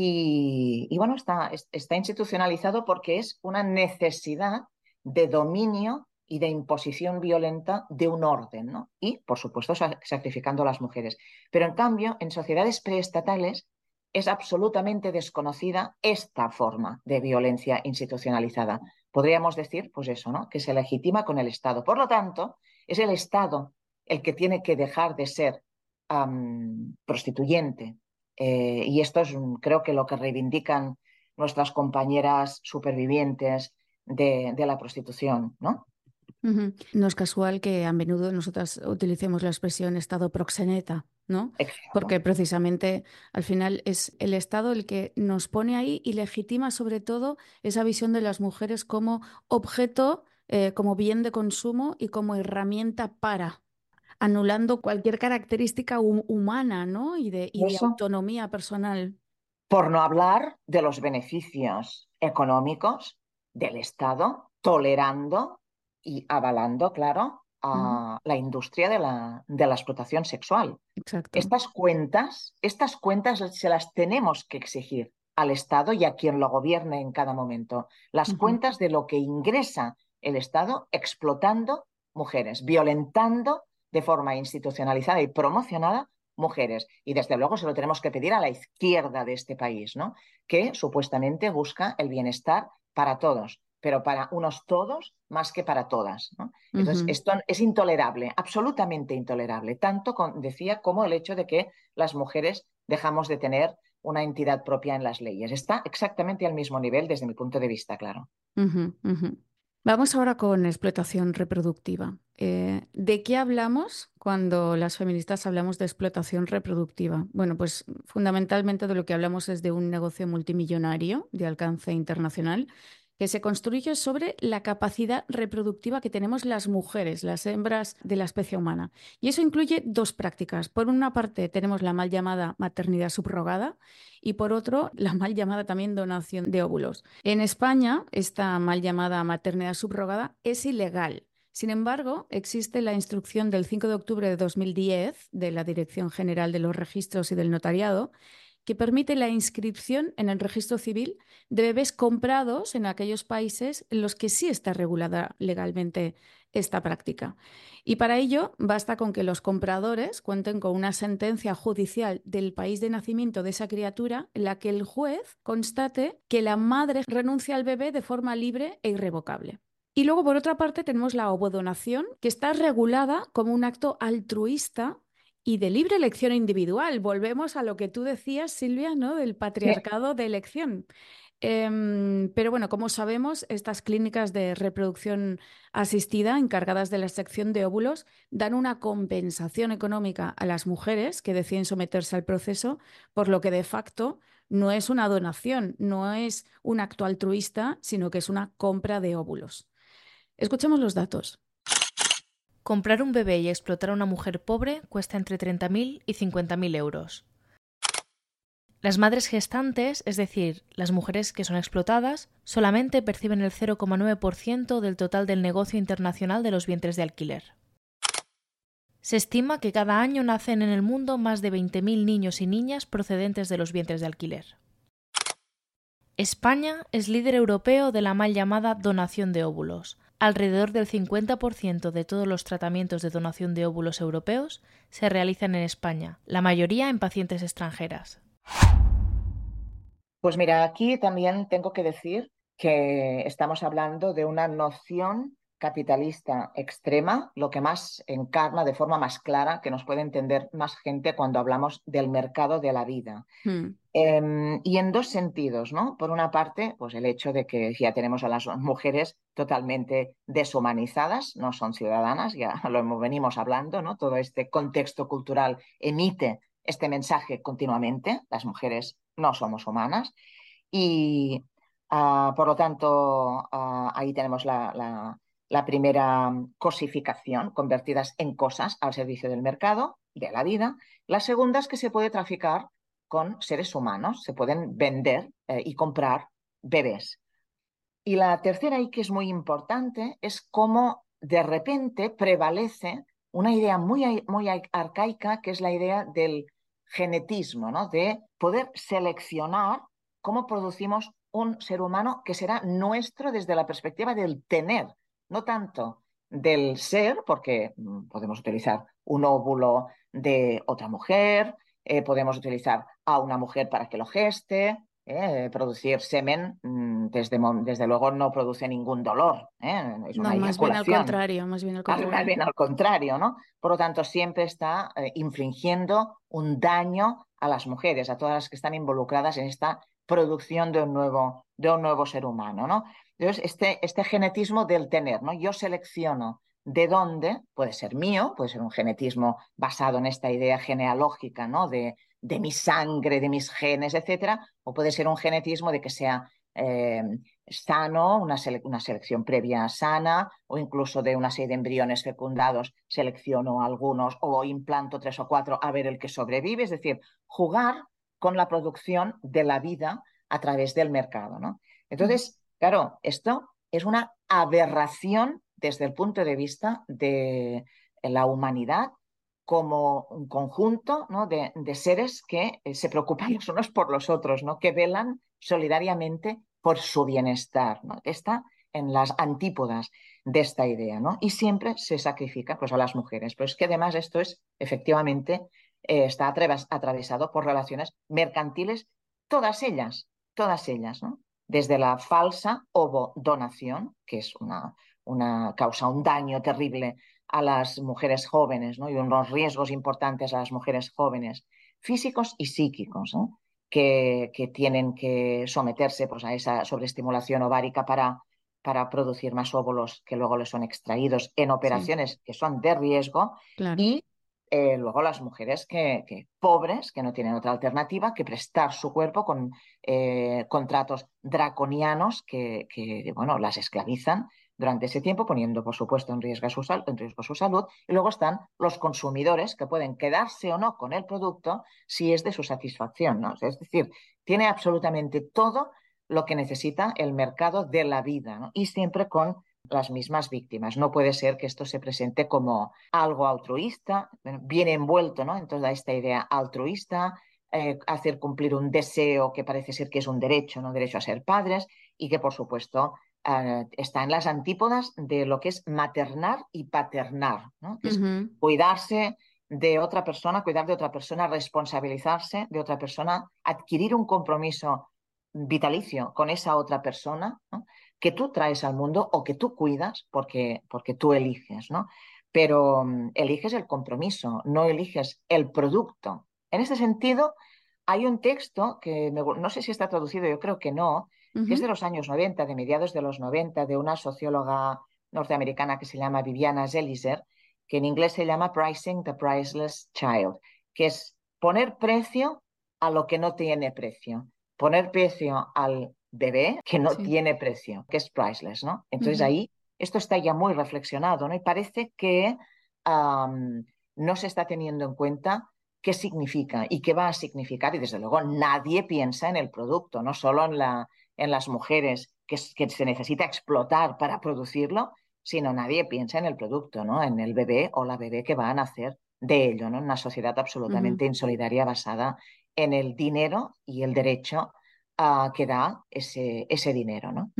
Y, bueno, está, está institucionalizado porque es una necesidad de dominio y de imposición violenta de un orden, ¿no? Y, por supuesto, sacrificando a las mujeres. Pero, en cambio, en sociedades preestatales es absolutamente desconocida esta forma de violencia institucionalizada. Podríamos decir, pues eso, ¿no? Que se legitima con el Estado. Por lo tanto, es el Estado el que tiene que dejar de ser prostituyente. Eh, y esto es, creo que, lo que reivindican nuestras compañeras supervivientes de, de la prostitución, ¿no? No es casual que a menudo nosotras utilicemos la expresión Estado proxeneta, ¿no? Porque precisamente al final es el Estado el que nos pone ahí y legitima sobre todo esa visión de las mujeres como objeto, eh, como bien de consumo y como herramienta para, anulando cualquier característica humana, ¿no? Y de, y de autonomía personal. Por no hablar de los beneficios económicos del Estado, tolerando y avalando, claro, a la industria de la, de la explotación sexual. Estas cuentas, estas cuentas se las tenemos que exigir al Estado y a quien lo gobierne en cada momento. Las cuentas de lo que ingresa el Estado explotando mujeres, violentando de forma institucionalizada y promocionada mujeres. Y desde luego se lo tenemos que pedir a la izquierda de este país, ¿no? que supuestamente busca el bienestar para todos pero para unos todos más que para todas. Entonces, esto es intolerable, absolutamente intolerable, tanto decía como el hecho de que las mujeres dejamos de tener una entidad propia en las leyes. Está exactamente al mismo nivel desde mi punto de vista, claro. Vamos ahora con explotación reproductiva. Eh, ¿De qué hablamos cuando las feministas hablamos de explotación reproductiva? Bueno, pues fundamentalmente de lo que hablamos es de un negocio multimillonario de alcance internacional que se construye sobre la capacidad reproductiva que tenemos las mujeres, las hembras de la especie humana. Y eso incluye dos prácticas. Por una parte tenemos la mal llamada maternidad subrogada y por otro la mal llamada también donación de óvulos. En España esta mal llamada maternidad subrogada es ilegal. Sin embargo, existe la instrucción del 5 de octubre de 2010 de la Dirección General de los Registros y del Notariado que permite la inscripción en el registro civil de bebés comprados en aquellos países en los que sí está regulada legalmente esta práctica. Y para ello basta con que los compradores cuenten con una sentencia judicial del país de nacimiento de esa criatura en la que el juez constate que la madre renuncia al bebé de forma libre e irrevocable. Y luego, por otra parte, tenemos la ovodonación, que está regulada como un acto altruista y de libre elección individual. Volvemos a lo que tú decías, Silvia, ¿no? Del patriarcado de elección. Em, pero bueno, como sabemos, estas clínicas de reproducción asistida encargadas de la sección de óvulos dan una compensación económica a las mujeres que deciden someterse al proceso, por lo que de facto no es una donación, no es un acto altruista, sino que es una compra de óvulos. Escuchemos los datos. Comprar un bebé y explotar a una mujer pobre cuesta entre 30.000 y 50.000 euros. Las madres gestantes, es decir, las mujeres que son explotadas, solamente perciben el 0,9% del total del negocio internacional de los vientres de alquiler. Se estima que cada año nacen en el mundo más de 20.000 niños y niñas procedentes de los vientres de alquiler. España es líder europeo de la mal llamada donación de óvulos, Alrededor del 50% de todos los tratamientos de donación de óvulos europeos se realizan en España, la mayoría en pacientes extranjeras. Pues mira, aquí también tengo que decir que estamos hablando de una noción capitalista extrema, lo que más encarna de forma más clara, que nos puede entender más gente cuando hablamos del mercado de la vida. Hmm. Em, y en dos sentidos, ¿no? Por una parte, pues el hecho de que ya tenemos a las mujeres totalmente deshumanizadas, no son ciudadanas, ya lo venimos hablando, ¿no? Todo este contexto cultural emite este mensaje continuamente, las mujeres no somos humanas. Y ah, por lo tanto, ah, ahí tenemos la la primera mm, cosificación, convertidas en cosas al servicio del mercado, de la vida. La segunda es que se puede traficar con seres humanos, se pueden vender eh, y comprar bebés. Y la tercera, y que es muy importante, es cómo de repente prevalece una idea muy, muy arcaica, que es la idea del genetismo, ¿no? de poder seleccionar cómo producimos un ser humano que será nuestro desde la perspectiva del tener, no tanto del ser, porque mm, podemos utilizar un óvulo de otra mujer, eh, podemos utilizar a una mujer para que lo geste, eh, producir semen, mm, desde, desde, luego no produce ningún dolor. ¿eh? Es una no, más bien al contrario, más bien al contrario. Más bien al contrario, ¿no? Por lo tanto, siempre está infligiendo un daño a las mujeres, a todas las que están involucradas en esta producción de un nuevo, de un nuevo ser humano, ¿no? Entonces, este, este genetismo del tener, ¿no? Yo selecciono de dónde, puede ser mío, puede ser un genetismo basado en esta idea genealógica, ¿no? De, de mi sangre, de mis genes, etcétera, o puede ser un genetismo de que sea eh, sano, una, una, selección previa sana, o incluso de una serie de embriones fecundados selecciono algunos o implanto tres o cuatro a ver el que sobrevive, es decir, jugar con la producción de la vida a través del mercado, ¿no? Entonces, Claro, esto es una aberración desde el punto de vista de la humanidad como un conjunto de, seres que eh, se preocupan los unos por los otros, ¿no? que velan solidariamente por su bienestar. ¿no? Está en las antípodas de esta idea, ¿no? Y siempre se sacrifica pues, a las mujeres. Pero es que además esto es efectivamente eh, está atravesado por relaciones mercantiles, todas ellas, todas ellas. Desde la falsa ovodonación, que es una, una causa un daño terrible a las mujeres jóvenes ¿no? y unos riesgos importantes a las mujeres jóvenes, físicos y psíquicos, que, que, tienen que someterse pues, a esa sobreestimulación ovárica para, para producir más óvulos que luego les son extraídos en operaciones que son de riesgo y eh, luego las mujeres que, pobres, que no tienen otra alternativa que prestar su cuerpo con eh, contratos draconianos que, que, bueno, las esclavizan durante ese tiempo, poniendo, por supuesto, en riesgo, su salud. Y luego están los consumidores que pueden quedarse o no con el producto si es de su satisfacción. ¿no? Es decir, tiene absolutamente todo lo que necesita el mercado de la vida y siempre con las mismas víctimas. No puede ser que esto se presente como algo altruista, viene envuelto ¿no? en toda esta idea altruista, eh, hacer cumplir un deseo que parece ser que es un derecho, no derecho a ser padres, y que por supuesto eh, está en las antípodas de lo que es maternar y paternar, ¿no? es cuidarse de otra persona, cuidar de otra persona, responsabilizarse de otra persona, adquirir un compromiso vitalicio con esa otra persona ¿no? Que tú traes al mundo o que tú cuidas porque, porque tú eliges, ¿no? Pero um, eliges el compromiso, no eliges el producto. En ese sentido, hay un texto que no sé si está traducido, yo creo que no, que es de los años 90, de mediados de los 90, de una socióloga norteamericana que se llama Viviana Zelizer, que en inglés se llama Pricing the Priceless Child, que es poner precio a lo que no tiene precio, poner precio al bebé que no tiene precio, que es priceless, ¿no? Entonces ahí esto está ya muy reflexionado, ¿no? Y parece que no se está teniendo en cuenta qué significa y qué va a significar. Y desde luego nadie piensa en el producto, no solo en, la, en las mujeres que, que se necesita explotar para producirlo, sino nadie piensa en el producto, ¿no? En el bebé o la bebé que va a nacer de ello, ¿no? Una sociedad absolutamente insolidaria basada en el dinero y el derecho a que da ese, ese dinero. ¿no?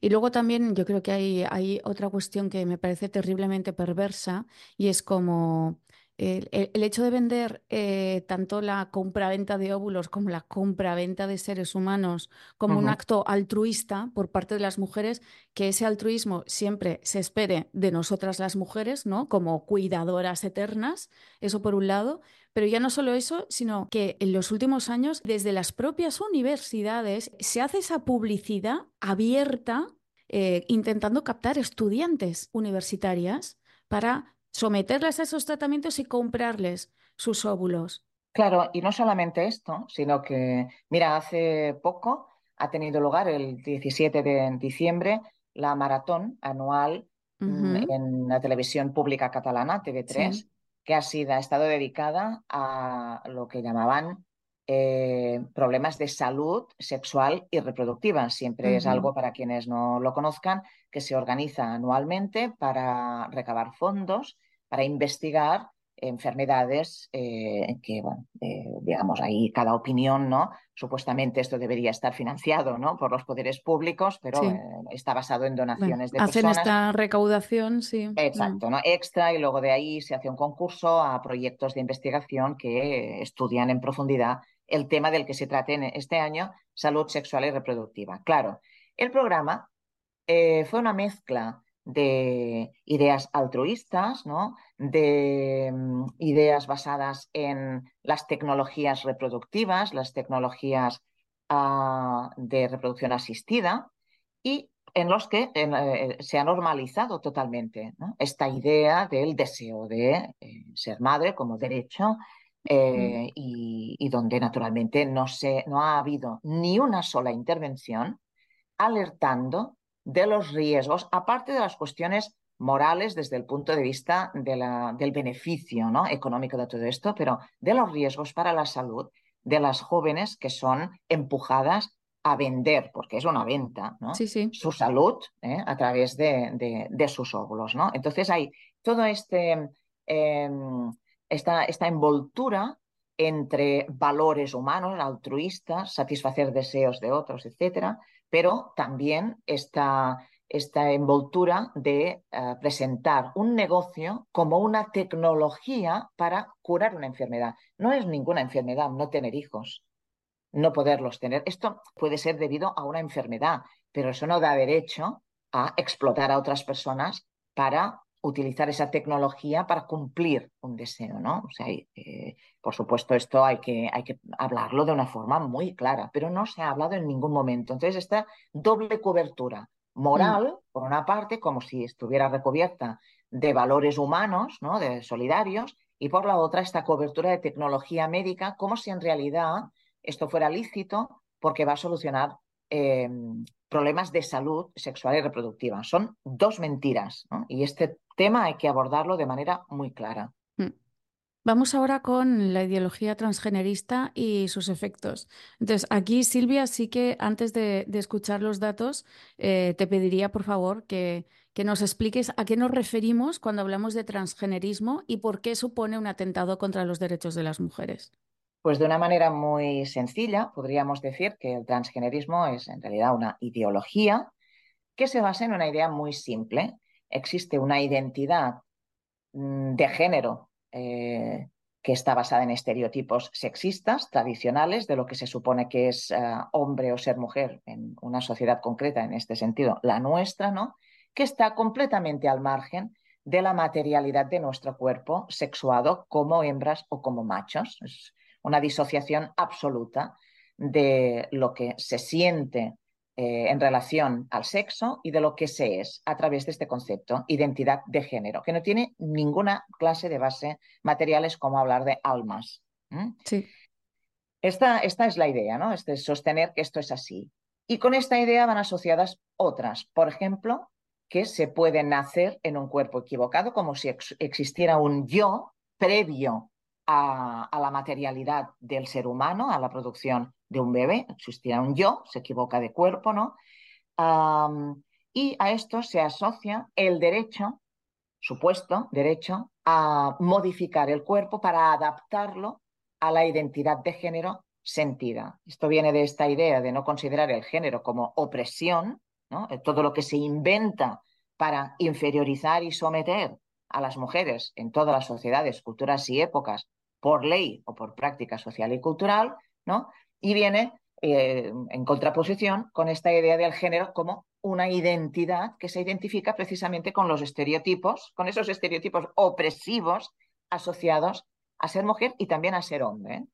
Y luego también yo creo que hay, hay otra cuestión que me parece terriblemente perversa y es como el, hecho de vender eh, tanto la compra-venta de óvulos como la compra-venta de seres humanos como un acto altruista por parte de las mujeres, que ese altruismo siempre se espere de nosotras las mujeres, ¿no? Como cuidadoras eternas, eso por un lado, pero ya no solo eso, sino que en los últimos años, desde las propias universidades, se hace esa publicidad abierta eh, intentando captar estudiantes universitarias para someterlas a esos tratamientos y comprarles sus óvulos. Claro, y no solamente esto, sino que, mira, hace poco ha tenido lugar el 17 de diciembre la maratón anual mm, en la televisión pública catalana, TV3, que ha, sido, ha estado dedicada a lo que llamaban eh, problemas de salud sexual y reproductiva. Siempre es algo para quienes no lo conozcan, que se organiza anualmente para recabar fondos para investigar enfermedades eh, que, bueno, eh, digamos, ahí cada opinión, ¿no? Supuestamente esto debería estar financiado, ¿no? Por los poderes públicos, pero eh, está basado en donaciones de hacen personas. Hacen esta recaudación, sí. Exacto, mm. ¿no? Extra y luego de ahí se hace un concurso a proyectos de investigación que estudian en profundidad el tema del que se trate en este año, salud sexual y reproductiva. Claro, el programa fue una mezcla de ideas altruistas, ¿no? de mm, ideas basadas en las tecnologías reproductivas, las tecnologías ah, de reproducción asistida y en los que eh, se ha normalizado totalmente esta idea del deseo de eh, ser madre como derecho eh, y, y, donde naturalmente no, se, no ha habido ni una sola intervención alertando de los riesgos, aparte de las cuestiones morales desde el punto de vista de la, del beneficio ¿no? económico de todo esto, pero de los riesgos para la salud de las jóvenes que son empujadas a vender, porque es una venta, ¿no? su salud ¿eh? a través de, de, sus óvulos. ¿no? Entonces hay todo este, em, esta, esta envoltura entre valores humanos, altruistas, satisfacer deseos de otros, etcétera, pero también esta, esta envoltura de eh, presentar un negocio como una tecnología para curar una enfermedad. No es ninguna enfermedad no tener hijos. no poderlos tener. Esto puede ser debido a una enfermedad, pero eso no da derecho a explotar a otras personas para utilizar esa tecnología para cumplir un deseo, ¿no? O sea, eh, por supuesto, esto hay que, hay que hablarlo de una forma muy clara, pero no se ha hablado en ningún momento. Entonces, esta doble cobertura moral, mm. por una parte, como si estuviera recubierta de valores humanos, ¿no? De solidarios, y por la otra, esta cobertura de tecnología médica, como si en realidad esto fuera lícito porque va a solucionar eh, problemas de salud sexual y reproductiva. Son dos mentiras y este tema hay que abordarlo de manera muy clara. Mm. Vamos ahora con la ideología transgenerista y sus efectos. Entonces, aquí, Silvia, sí que antes de, escuchar los datos, eh, te pediría, por favor, que, que nos expliques a qué nos referimos cuando hablamos de transgenerismo y por qué supone un atentado contra los derechos de las mujeres. Pues de una manera muy sencilla, podríamos decir que el transgenerismo es en realidad una ideología que se basa en una idea muy simple. Existe una identidad mm, de género eh, que está basada en estereotipos sexistas tradicionales de lo que se supone que es eh, hombre o ser mujer en una sociedad concreta, en este sentido, la nuestra, ¿no? Que está completamente al margen de la materialidad de nuestro cuerpo sexuado como hembras o como machos una disociación absoluta de lo que se siente eh, en relación al sexo y de lo que se es a través de este concepto, identidad de género, que no tiene ninguna clase de base materiales como hablar de almas. Sí. Esta, esta, es la idea, ¿no? Este, sostener que esto es así. Y con esta idea van asociadas otras. Por ejemplo, que se puede nacer en un cuerpo equivocado, como si existiera un yo previo a, la materialidad del ser humano, a la producción de un bebé, existirá un yo, se equivoca de cuerpo, ¿no? y a esto se asocia el derecho, supuesto derecho, a modificar el cuerpo para adaptarlo a la identidad de género sentida. Esto viene de esta idea de no considerar el género como opresión, ¿no? todo lo que se inventa para inferiorizar y someter a las mujeres en todas las sociedades, culturas y épocas por ley o por práctica social y cultural, ¿no? Y viene eh, en contraposición con esta idea del género como una identidad que se identifica precisamente con los estereotipos, con esos estereotipos opresivos asociados a ser mujer y también a ser hombre, ¿eh?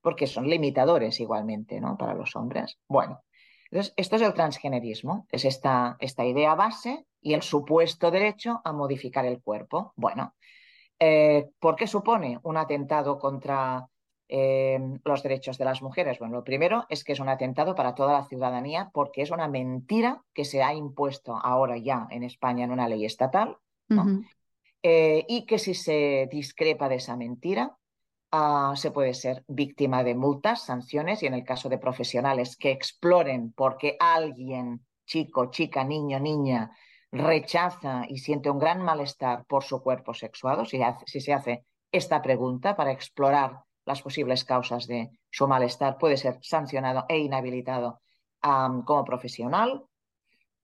porque son limitadores igualmente ¿no? para los hombres. Bueno, entonces esto es el transgenerismo, es esta, esta idea base y el supuesto derecho a modificar el cuerpo. Bueno, eh, ¿Por qué supone un atentado contra eh, los derechos de las mujeres? Bueno, lo primero es que es un atentado para toda la ciudadanía porque es una mentira que se ha impuesto ahora ya en España en una ley estatal eh, y que si se discrepa de esa mentira ah, se puede ser víctima de multas, sanciones y en el caso de profesionales que exploren porque alguien, chico, chica, niño, niña, rechaza y siente un gran malestar por su cuerpo sexuado, si, se hace esta pregunta para explorar las posibles causas de su malestar, puede ser sancionado e inhabilitado como profesional.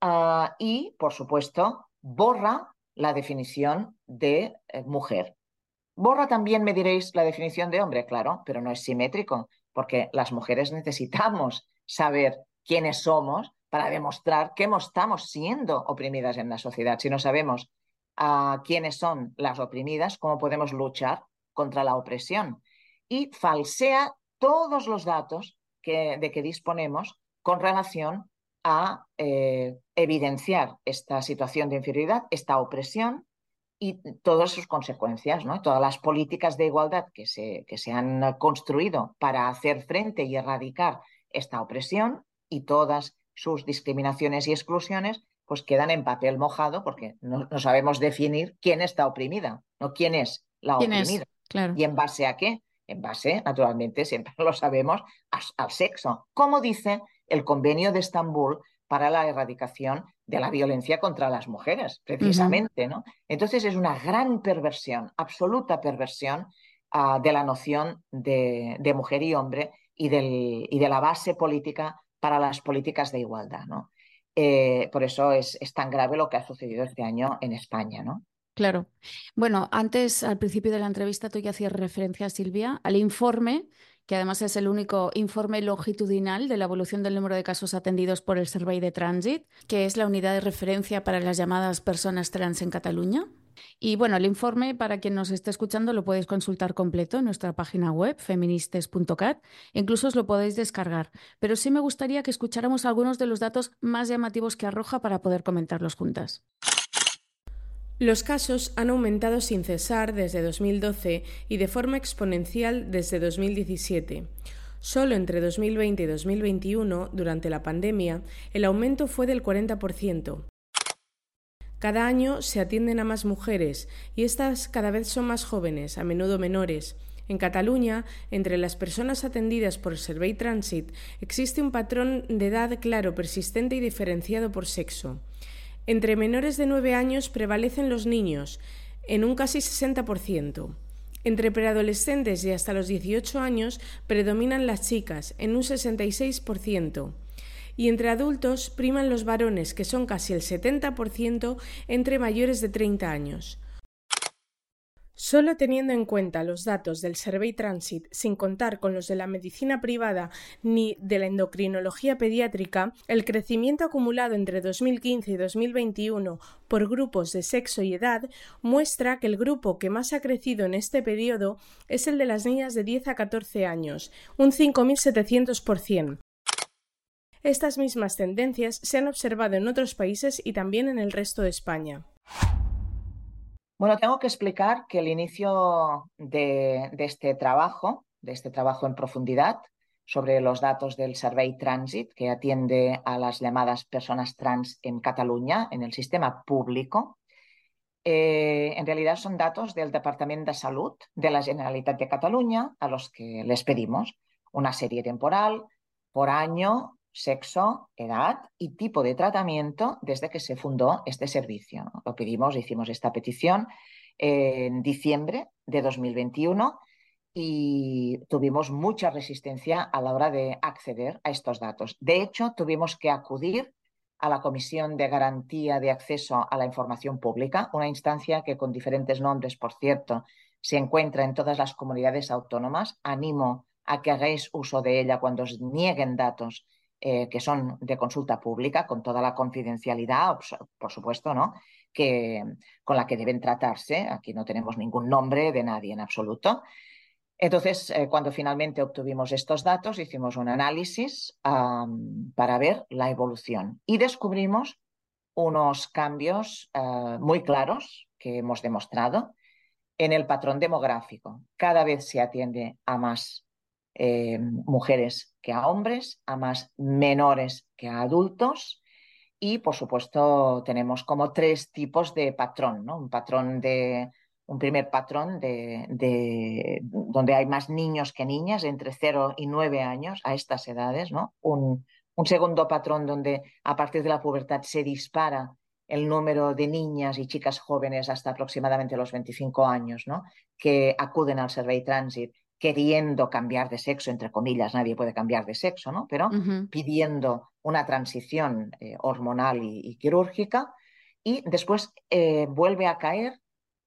Ah, y, por supuesto, borra la definición de eh, mujer. Borra también, me diréis, la definición de hombre, claro, pero no es simétrico, porque las mujeres necesitamos saber quiénes somos para demostrar que estamos siendo oprimidas en la sociedad. Si no sabemos a quiénes son las oprimidas, cómo podemos luchar contra la opresión. Y falsea todos los datos que, de que disponemos con relación a eh, evidenciar esta situación de inferioridad, esta opresión y todas sus consecuencias, ¿no? todas las políticas de igualdad que se, que se han construido para hacer frente y erradicar esta opresión y todas sus discriminaciones y exclusiones, pues quedan en papel mojado porque no, sabemos definir quién está oprimida, no quién es la oprimida. Claro. ¿Y en base a qué? En base, naturalmente, siempre lo sabemos, al sexo. Como dice el convenio de Estambul para la erradicación de la violencia contra las mujeres, precisamente, ¿no? Entonces es una gran perversión, absoluta perversión ah, de la noción de, mujer y hombre y, del, y de la base política para las políticas de igualdad. ¿no? Eh, por eso es, tan grave lo que ha sucedido este año en España. ¿no? Claro. Bueno, antes, al principio de la entrevista, tú ya hacías referencia, Silvia, al informe que además es el único informe longitudinal de la evolución del número de casos atendidos por el Survey de Transit, que es la unidad de referencia para las llamadas personas trans en Cataluña. Y bueno, el informe, para quien nos esté escuchando, lo podéis consultar completo en nuestra página web, feministes.cat. Incluso os lo podéis descargar. Pero sí me gustaría que escucháramos algunos de los datos más llamativos que arroja para poder comentarlos juntas. Los casos han aumentado sin cesar desde 2012 y de forma exponencial desde 2017. Solo entre 2020 y 2021, durante la pandemia, el aumento fue del 40%. Cada año se atienden a más mujeres y estas cada vez son más jóvenes, a menudo menores. En Cataluña, entre las personas atendidas por Survey Transit, existe un patrón de edad claro, persistente y diferenciado por sexo. Entre menores de 9 años prevalecen los niños, en un casi 60%. Entre preadolescentes y hasta los 18 años predominan las chicas, en un 66%. Y entre adultos priman los varones, que son casi el 70% entre mayores de 30 años. Solo teniendo en cuenta los datos del Survey Transit, sin contar con los de la medicina privada ni de la endocrinología pediátrica, el crecimiento acumulado entre 2015 y 2021 por grupos de sexo y edad muestra que el grupo que más ha crecido en este periodo es el de las niñas de 10 a 14 años, un 5.700%. Estas mismas tendencias se han observado en otros países y también en el resto de España. Bueno, tengo que explicar que el inicio de, este trabajo, de este trabajo en profundidad sobre los datos del Survey Transit, que atiende a las llamadas personas trans en Cataluña, en el sistema público, eh, en realidad son datos del Departamento de Salud de la Generalitat de Cataluña, a los que les pedimos una serie temporal por año sexo, edad y tipo de tratamiento desde que se fundó este servicio. Lo pedimos, hicimos esta petición en diciembre de 2021 y tuvimos mucha resistencia a la hora de acceder a estos datos. De hecho, tuvimos que acudir a la Comisión de Garantía de Acceso a la Información Pública, una instancia que con diferentes nombres, por cierto, se encuentra en todas las comunidades autónomas. Animo a que hagáis uso de ella cuando os nieguen datos eh, que son de consulta pública, con toda la confidencialidad, por supuesto, ¿no? que, con la que deben tratarse. Aquí no tenemos ningún nombre de nadie en absoluto. Entonces, eh, cuando finalmente obtuvimos estos datos, hicimos un análisis para ver la evolución y descubrimos unos cambios eh, muy claros que hemos demostrado en el patrón demográfico. Cada vez se atiende a más eh, mujeres que a hombres, a más menores que a adultos. Y, por supuesto, tenemos como tres tipos de patrón, ¿no? Un patrón de, un primer patrón de, donde hay más niños que niñas, entre 0 y 9 años a estas edades, ¿no? Un, un, segundo patrón donde a partir de la pubertad se dispara el número de niñas y chicas jóvenes hasta aproximadamente los 25 años, ¿no? que acuden al Survey Transit queriendo cambiar de sexo, entre comillas, nadie puede cambiar de sexo, ¿no? Pero pidiendo una transición eh, hormonal y, quirúrgica. Y después eh, vuelve a caer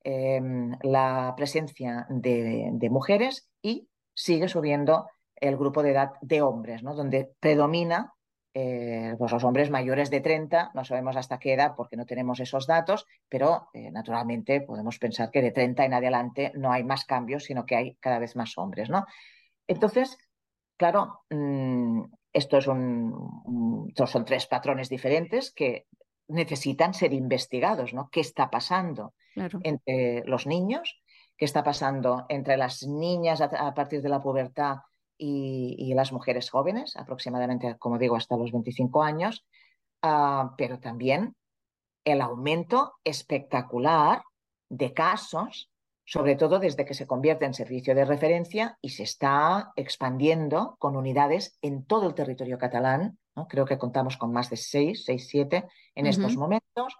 em, la presencia de, de, mujeres y sigue subiendo el grupo de edad de hombres, ¿no? Donde predomina eh, pues los hombres mayores de 30, no sabemos hasta qué edad porque no tenemos esos datos, pero eh, naturalmente podemos pensar que de 30 en adelante no hay más cambios, sino que hay cada vez más hombres, ¿no? Entonces, claro, mm, esto es un, son tres patrones diferentes que necesitan ser investigados, ¿no? ¿Qué está pasando entre los niños? ¿Qué está pasando entre las niñas a partir de la pubertad y, las mujeres jóvenes, aproximadamente, como digo, hasta los 25 años, ah, pero también el aumento espectacular de casos, sobre todo desde que se convierte en servicio de referencia y se está expandiendo con unidades en todo el territorio catalán. ¿no? Creo que contamos con más de seis, seis, siete en estos momentos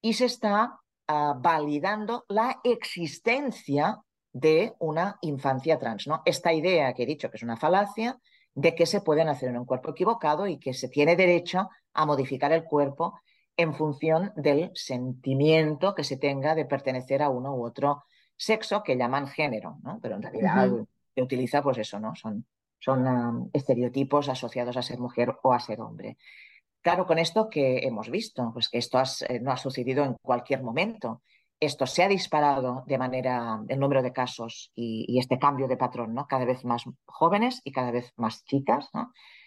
y se está ah, validando la existencia de una infancia trans. ¿no? Esta idea que he dicho que es una falacia de que se puede nacer en un cuerpo equivocado y que se tiene derecho a modificar el cuerpo en función del sentimiento que se tenga de pertenecer a uno u otro sexo que llaman género, ¿no? Pero en realidad se utiliza pues eso, ¿no? Son son estereotipos asociados a ser mujer o a ser hombre. Claro, con esto que hemos visto, pues que esto eh, no ha sucedido en cualquier momento. Esto se ha disparado de manera, el número de casos y, este cambio de patrón, ¿no? Cada vez más jóvenes y cada vez más chicas,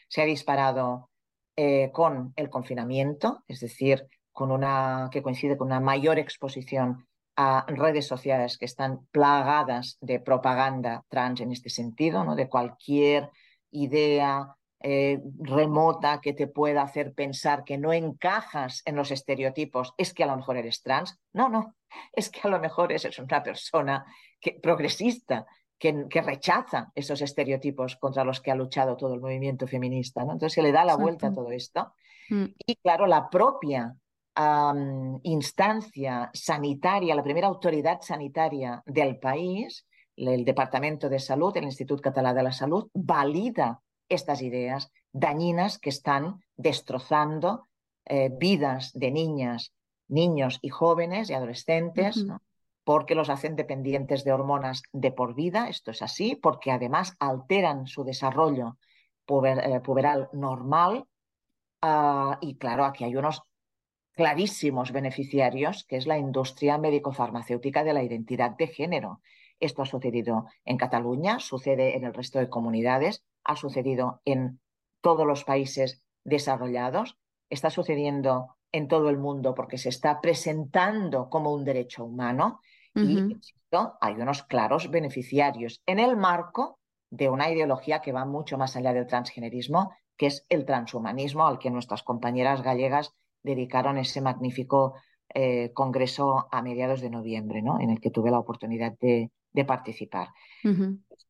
Se ha disparado eh, con el confinamiento, es decir, con una, que coincide con una mayor exposición a redes sociales que están plagadas de propaganda trans en este sentido, ¿no? de cualquier idea eh, remota que te pueda hacer pensar que no encajas en los estereotipos, es que a lo mejor eres trans. No, no, es que a lo mejor eres una persona que, progresista, que, que, rechaza esos estereotipos contra los que ha luchado todo el movimiento feminista. ¿no? Entonces se le da la vuelta a todo esto. Mm. Y claro, la propia instancia sanitaria, la primera autoridad sanitaria del país, el Departamento de Salud, el Instituto Catalán de la Salud, valida estas ideas dañinas que están destrozando eh, vidas de niñas, niños y jóvenes y adolescentes, porque los hacen dependientes de hormonas de por vida, esto es así, porque además alteran su desarrollo eh, puberal normal. Ah, y claro, aquí hay unos clarísimos beneficiarios, que es la industria médico-farmacéutica de la identidad de género. Esto ha sucedido en Cataluña, sucede en el resto de comunidades, ha sucedido en todos los países desarrollados, está sucediendo en todo el mundo porque se está presentando como un derecho humano y hay unos claros beneficiarios en el marco de una ideología que va mucho más allá del transgenerismo, que es el transhumanismo al que nuestras compañeras gallegas dedicaron ese magnífico eh, congreso a mediados de noviembre, ¿no? en el que tuve la oportunidad de, participar.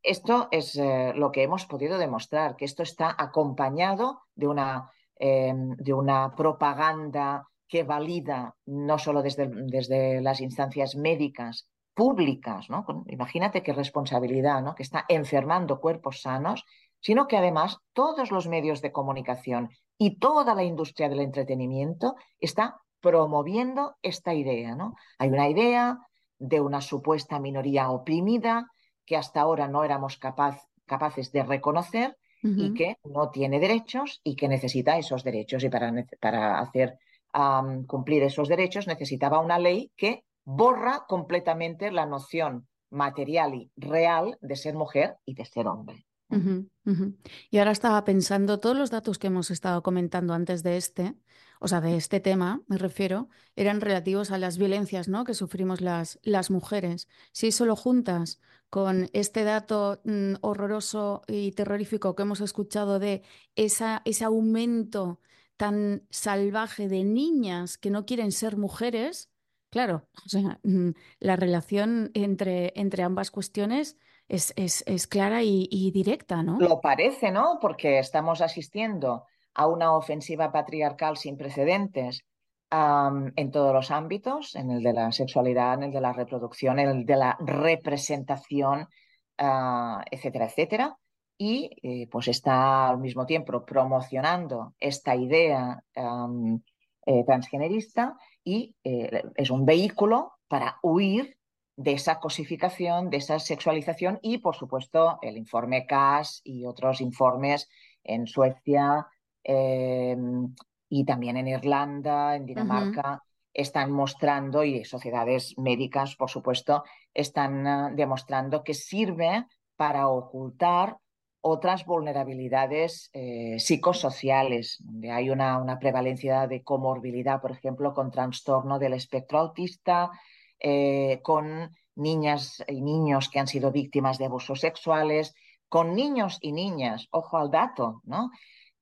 Esto es eh, lo que hemos podido demostrar, que esto está acompañado de una, eh, de una propaganda que valida no solo desde, desde las instancias médicas públicas, ¿no? imagínate qué responsabilidad, ¿no? que está enfermando cuerpos sanos, sino que además todos los medios de comunicación y toda la industria del entretenimiento está promoviendo esta idea. ¿no? Hay una idea de una supuesta minoría oprimida que hasta ahora no éramos capaces de reconocer y que no tiene derechos y que necesita esos derechos. Y para, para hacer cumplir esos derechos necesitaba una ley que borra completamente la noción material y real de ser mujer y de ser hombre. Y ahora estaba pensando, todos los datos que hemos estado comentando antes de este, o sea, de este tema, me refiero, eran relativos a las violencias ¿no? que sufrimos las, las mujeres. Si solo juntas con este dato mm, horroroso y terrorífico que hemos escuchado de esa, ese aumento tan salvaje de niñas que no quieren ser mujeres, claro, mm, la relación entre, entre ambas cuestiones es, es, clara y, directa, ¿no? Lo parece, ¿no? Porque estamos asistiendo a una ofensiva patriarcal sin precedentes en todos los ámbitos, en el de la sexualidad, en el de la reproducción, en el de la representación, ah, etcétera, etcétera. Y eh, pues está al mismo tiempo promocionando esta idea eh, transgenerista y eh, es un vehículo para huir de esa cosificación, de esa sexualización y, por supuesto, el informe CAS y otros informes en Suecia em, y también en Irlanda, en Dinamarca, están mostrando, y sociedades médicas, por supuesto, están ah, demostrando que sirve para ocultar otras vulnerabilidades eh, psicosociales, donde hay una, una prevalencia de comorbilidad, por ejemplo, con trastorno del espectro autista, eh, con niñas y niños que han sido víctimas de abusos sexuales, con niños y niñas, ojo al dato, ¿no?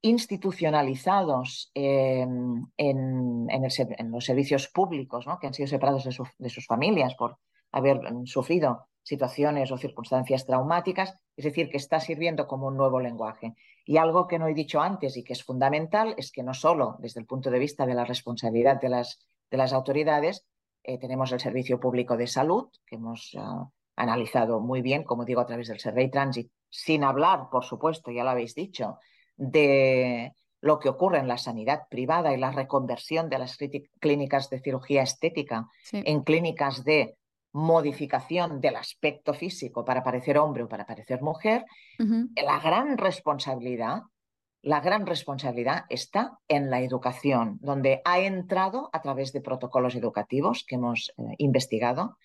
Institucionalizados en, los servicios públicos, ¿no? que han sido separados de, sus familias por haber sufrido situaciones o circunstancias traumáticas, es decir, que está sirviendo como un nuevo lenguaje. Y algo que no he dicho antes y que es fundamental es que no solo desde el punto de vista de la responsabilidad de las, de las autoridades, eh, tenemos el Servicio Público de Salud, que hemos ah, analizado muy bien, como digo, a través del Survey Transit, sin hablar, por supuesto, ya lo habéis dicho, de lo que ocurre en la sanidad privada y la reconversión de las clínicas de cirugía estética en clínicas de modificación del aspecto físico para parecer hombre o para parecer mujer, la gran responsabilidad, la gran responsabilidad está en la educación, donde ha entrado a través de protocolos educativos que hemos eh, investigado,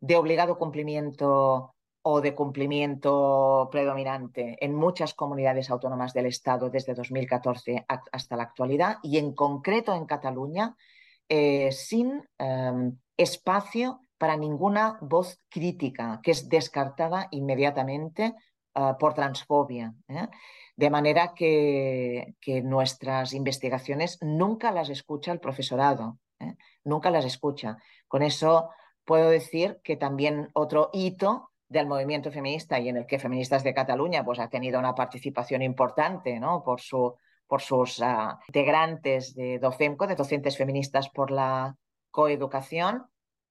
de obligado cumplimiento o de cumplimiento predominante en muchas comunidades autónomas del Estado desde 2014 hasta la actualidad y en concreto en Cataluña, eh, sin em, espacio para ninguna voz crítica, que es descartada inmediatamente ah, por transfobia. ¿eh? De manera que, nuestras investigaciones nunca las escucha el profesorado, ¿eh? nunca las escucha. Con eso puedo decir que también otro hito del movimiento feminista y en el que Feministas de Cataluña pues, ha tenido una participación importante ¿no? por, su, por sus ah, integrantes de DOCEMCO, de docentes feministas por la coeducación,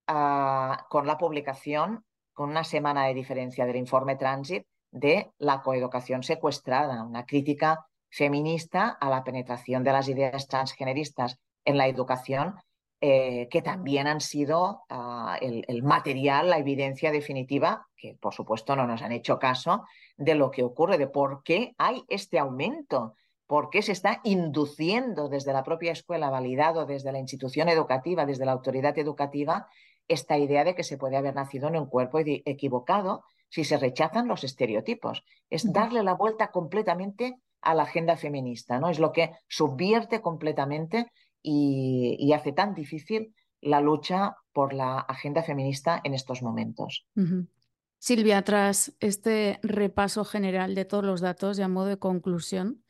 ah, con la publicación, con una semana de diferencia del informe Transit, de la coeducación secuestrada, una crítica feminista a la penetración de las ideas transgeneristas en la educación eh, que también han sido ah, el, material, la evidencia definitiva, que por supuesto no nos han hecho caso, de lo que ocurre, de por qué hay este aumento, por qué se está induciendo desde la propia escuela, validado desde la institución educativa, desde la autoridad educativa, esta idea de que se puede haber nacido en un cuerpo equivocado si se rechazan los estereotipos. Es darle la vuelta completamente a la agenda feminista, ¿no? Es lo que subvierte completamente y, hace tan difícil la lucha por la agenda feminista en estos momentos. Silvia, tras este repaso general de todos los datos y a modo de conclusión,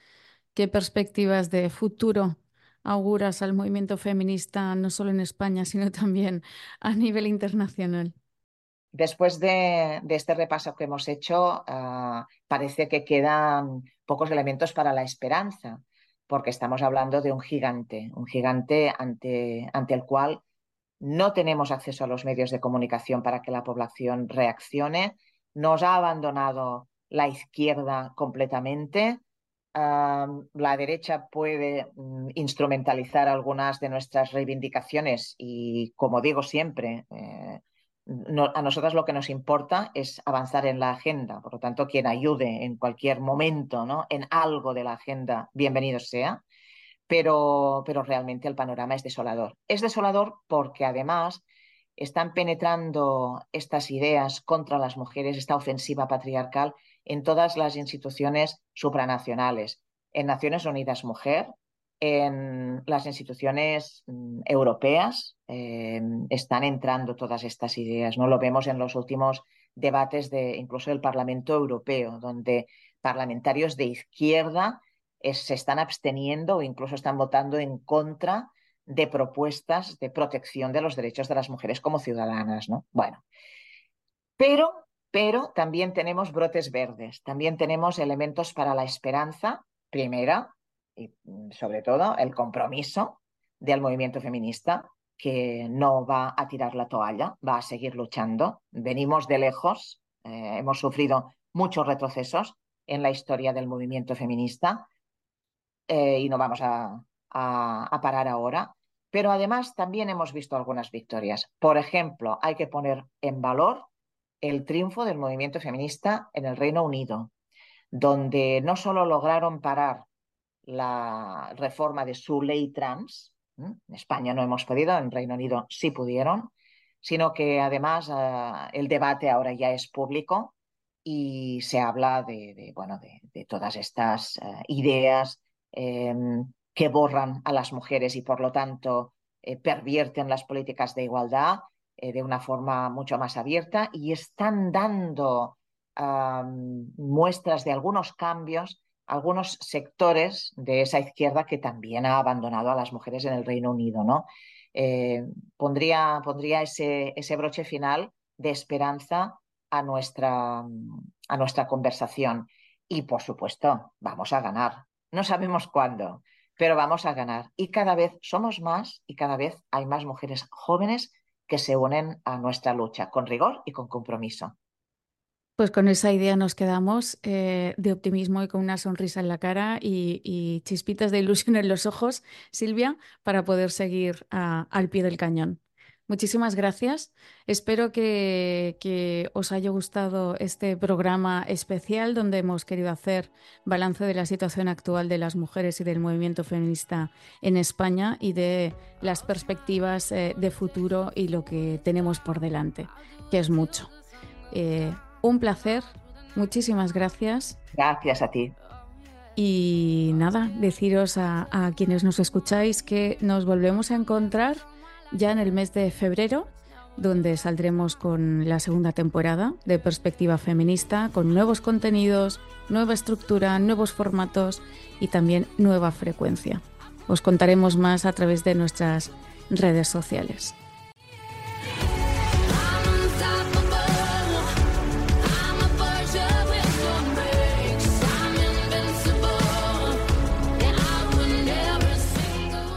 ¿qué perspectivas de futuro auguras al movimiento feminista no solo en España, sino también a nivel internacional? Después de, este repaso que hemos hecho, ah, parece que quedan pocos elementos para la esperanza porque estamos hablando de un gigante, un gigante ante, ante el cual no tenemos acceso a los medios de comunicación para que la población reaccione. Nos ha abandonado la izquierda completamente. la derecha puede mm, instrumentalizar algunas de nuestras reivindicaciones y, como digo siempre, eh, a nosotras lo que nos importa es avanzar en la agenda. Por lo tanto, quien ayude en cualquier momento ¿no? en algo de la agenda, bienvenido sea. Pero, pero realmente el panorama es desolador. Es desolador porque además están penetrando estas ideas contra las mujeres, esta ofensiva patriarcal, en todas las instituciones supranacionales. En Naciones Unidas Mujer, en las instituciones mm, europeas eh, están entrando todas estas ideas. ¿no? Lo vemos en los últimos debates de incluso del Parlamento Europeo, donde parlamentarios de izquierda eh, se están absteniendo o incluso están votando en contra de propuestas de protección de los derechos de las mujeres como ciudadanas. ¿no? Bueno, pero, pero también tenemos brotes verdes, también tenemos elementos para la esperanza, primera, y mm, sobre todo el compromiso del movimiento feminista que no va a tirar la toalla, va a seguir luchando. Venimos de lejos, eh, hemos sufrido muchos retrocesos en la historia del movimiento feminista eh, y no vamos a, a parar ahora. Pero además también hemos visto algunas victorias. Por ejemplo, hay que poner en valor el triunfo del movimiento feminista en el Reino Unido, donde no solo lograron parar la reforma de su ley trans. En España no hemos podido, en Reino Unido sí pudieron, sino que además eh, el debate ahora ya es público y se habla de, bueno, de, todas estas eh, ideas em, que borran a las mujeres y por lo tanto eh, pervierten las políticas de igualdad de una forma mucho más abierta y están dando muestras de algunos cambios algunos sectores de esa izquierda que también ha abandonado a las mujeres en el Reino Unido. ¿no? Eh, pondría, pondría ese, ese, broche final de esperanza a nuestra, a nuestra conversación. Y por supuesto, vamos a ganar. No sabemos cuándo, pero vamos a ganar. Y cada vez somos más y cada vez hay más mujeres jóvenes que se unen a nuestra lucha con rigor y con compromiso. Pues con esa idea nos quedamos eh, de optimismo y con una sonrisa en la cara y, chispitas de ilusión en los ojos, Silvia, para poder seguir al pie del cañón. Muchísimas gracias. Espero que, os haya gustado este programa especial donde hemos querido hacer balance de la situación actual de las mujeres y del movimiento feminista en España y de las perspectivas eh, de futuro y lo que tenemos por delante, que es mucho. Eh, un placer. Muchísimas gracias. Gracias a ti. Y nada, deciros a quienes nos escucháis que nos volvemos a encontrar ya en el mes de febrero, donde saldremos con la segunda temporada de Perspectiva Feminista, con nuevos contenidos, nueva estructura, nuevos formatos y también nueva frecuencia. Os contaremos más a través de nuestras redes sociales.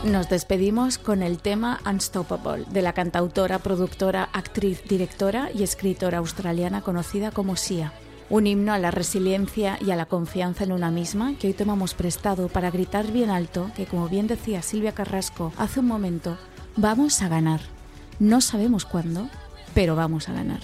Nos despedimos con el tema Unstoppable de la cantautora, productora, actriz, directora y escritora australiana conocida como Sia. Un himno a la resiliencia y a la confianza en una misma que hoy tomamos prestado para gritar bien alto que, como bien decía Silvia Carrasco hace un momento, vamos a ganar. No sabemos cuándo, pero vamos a ganar.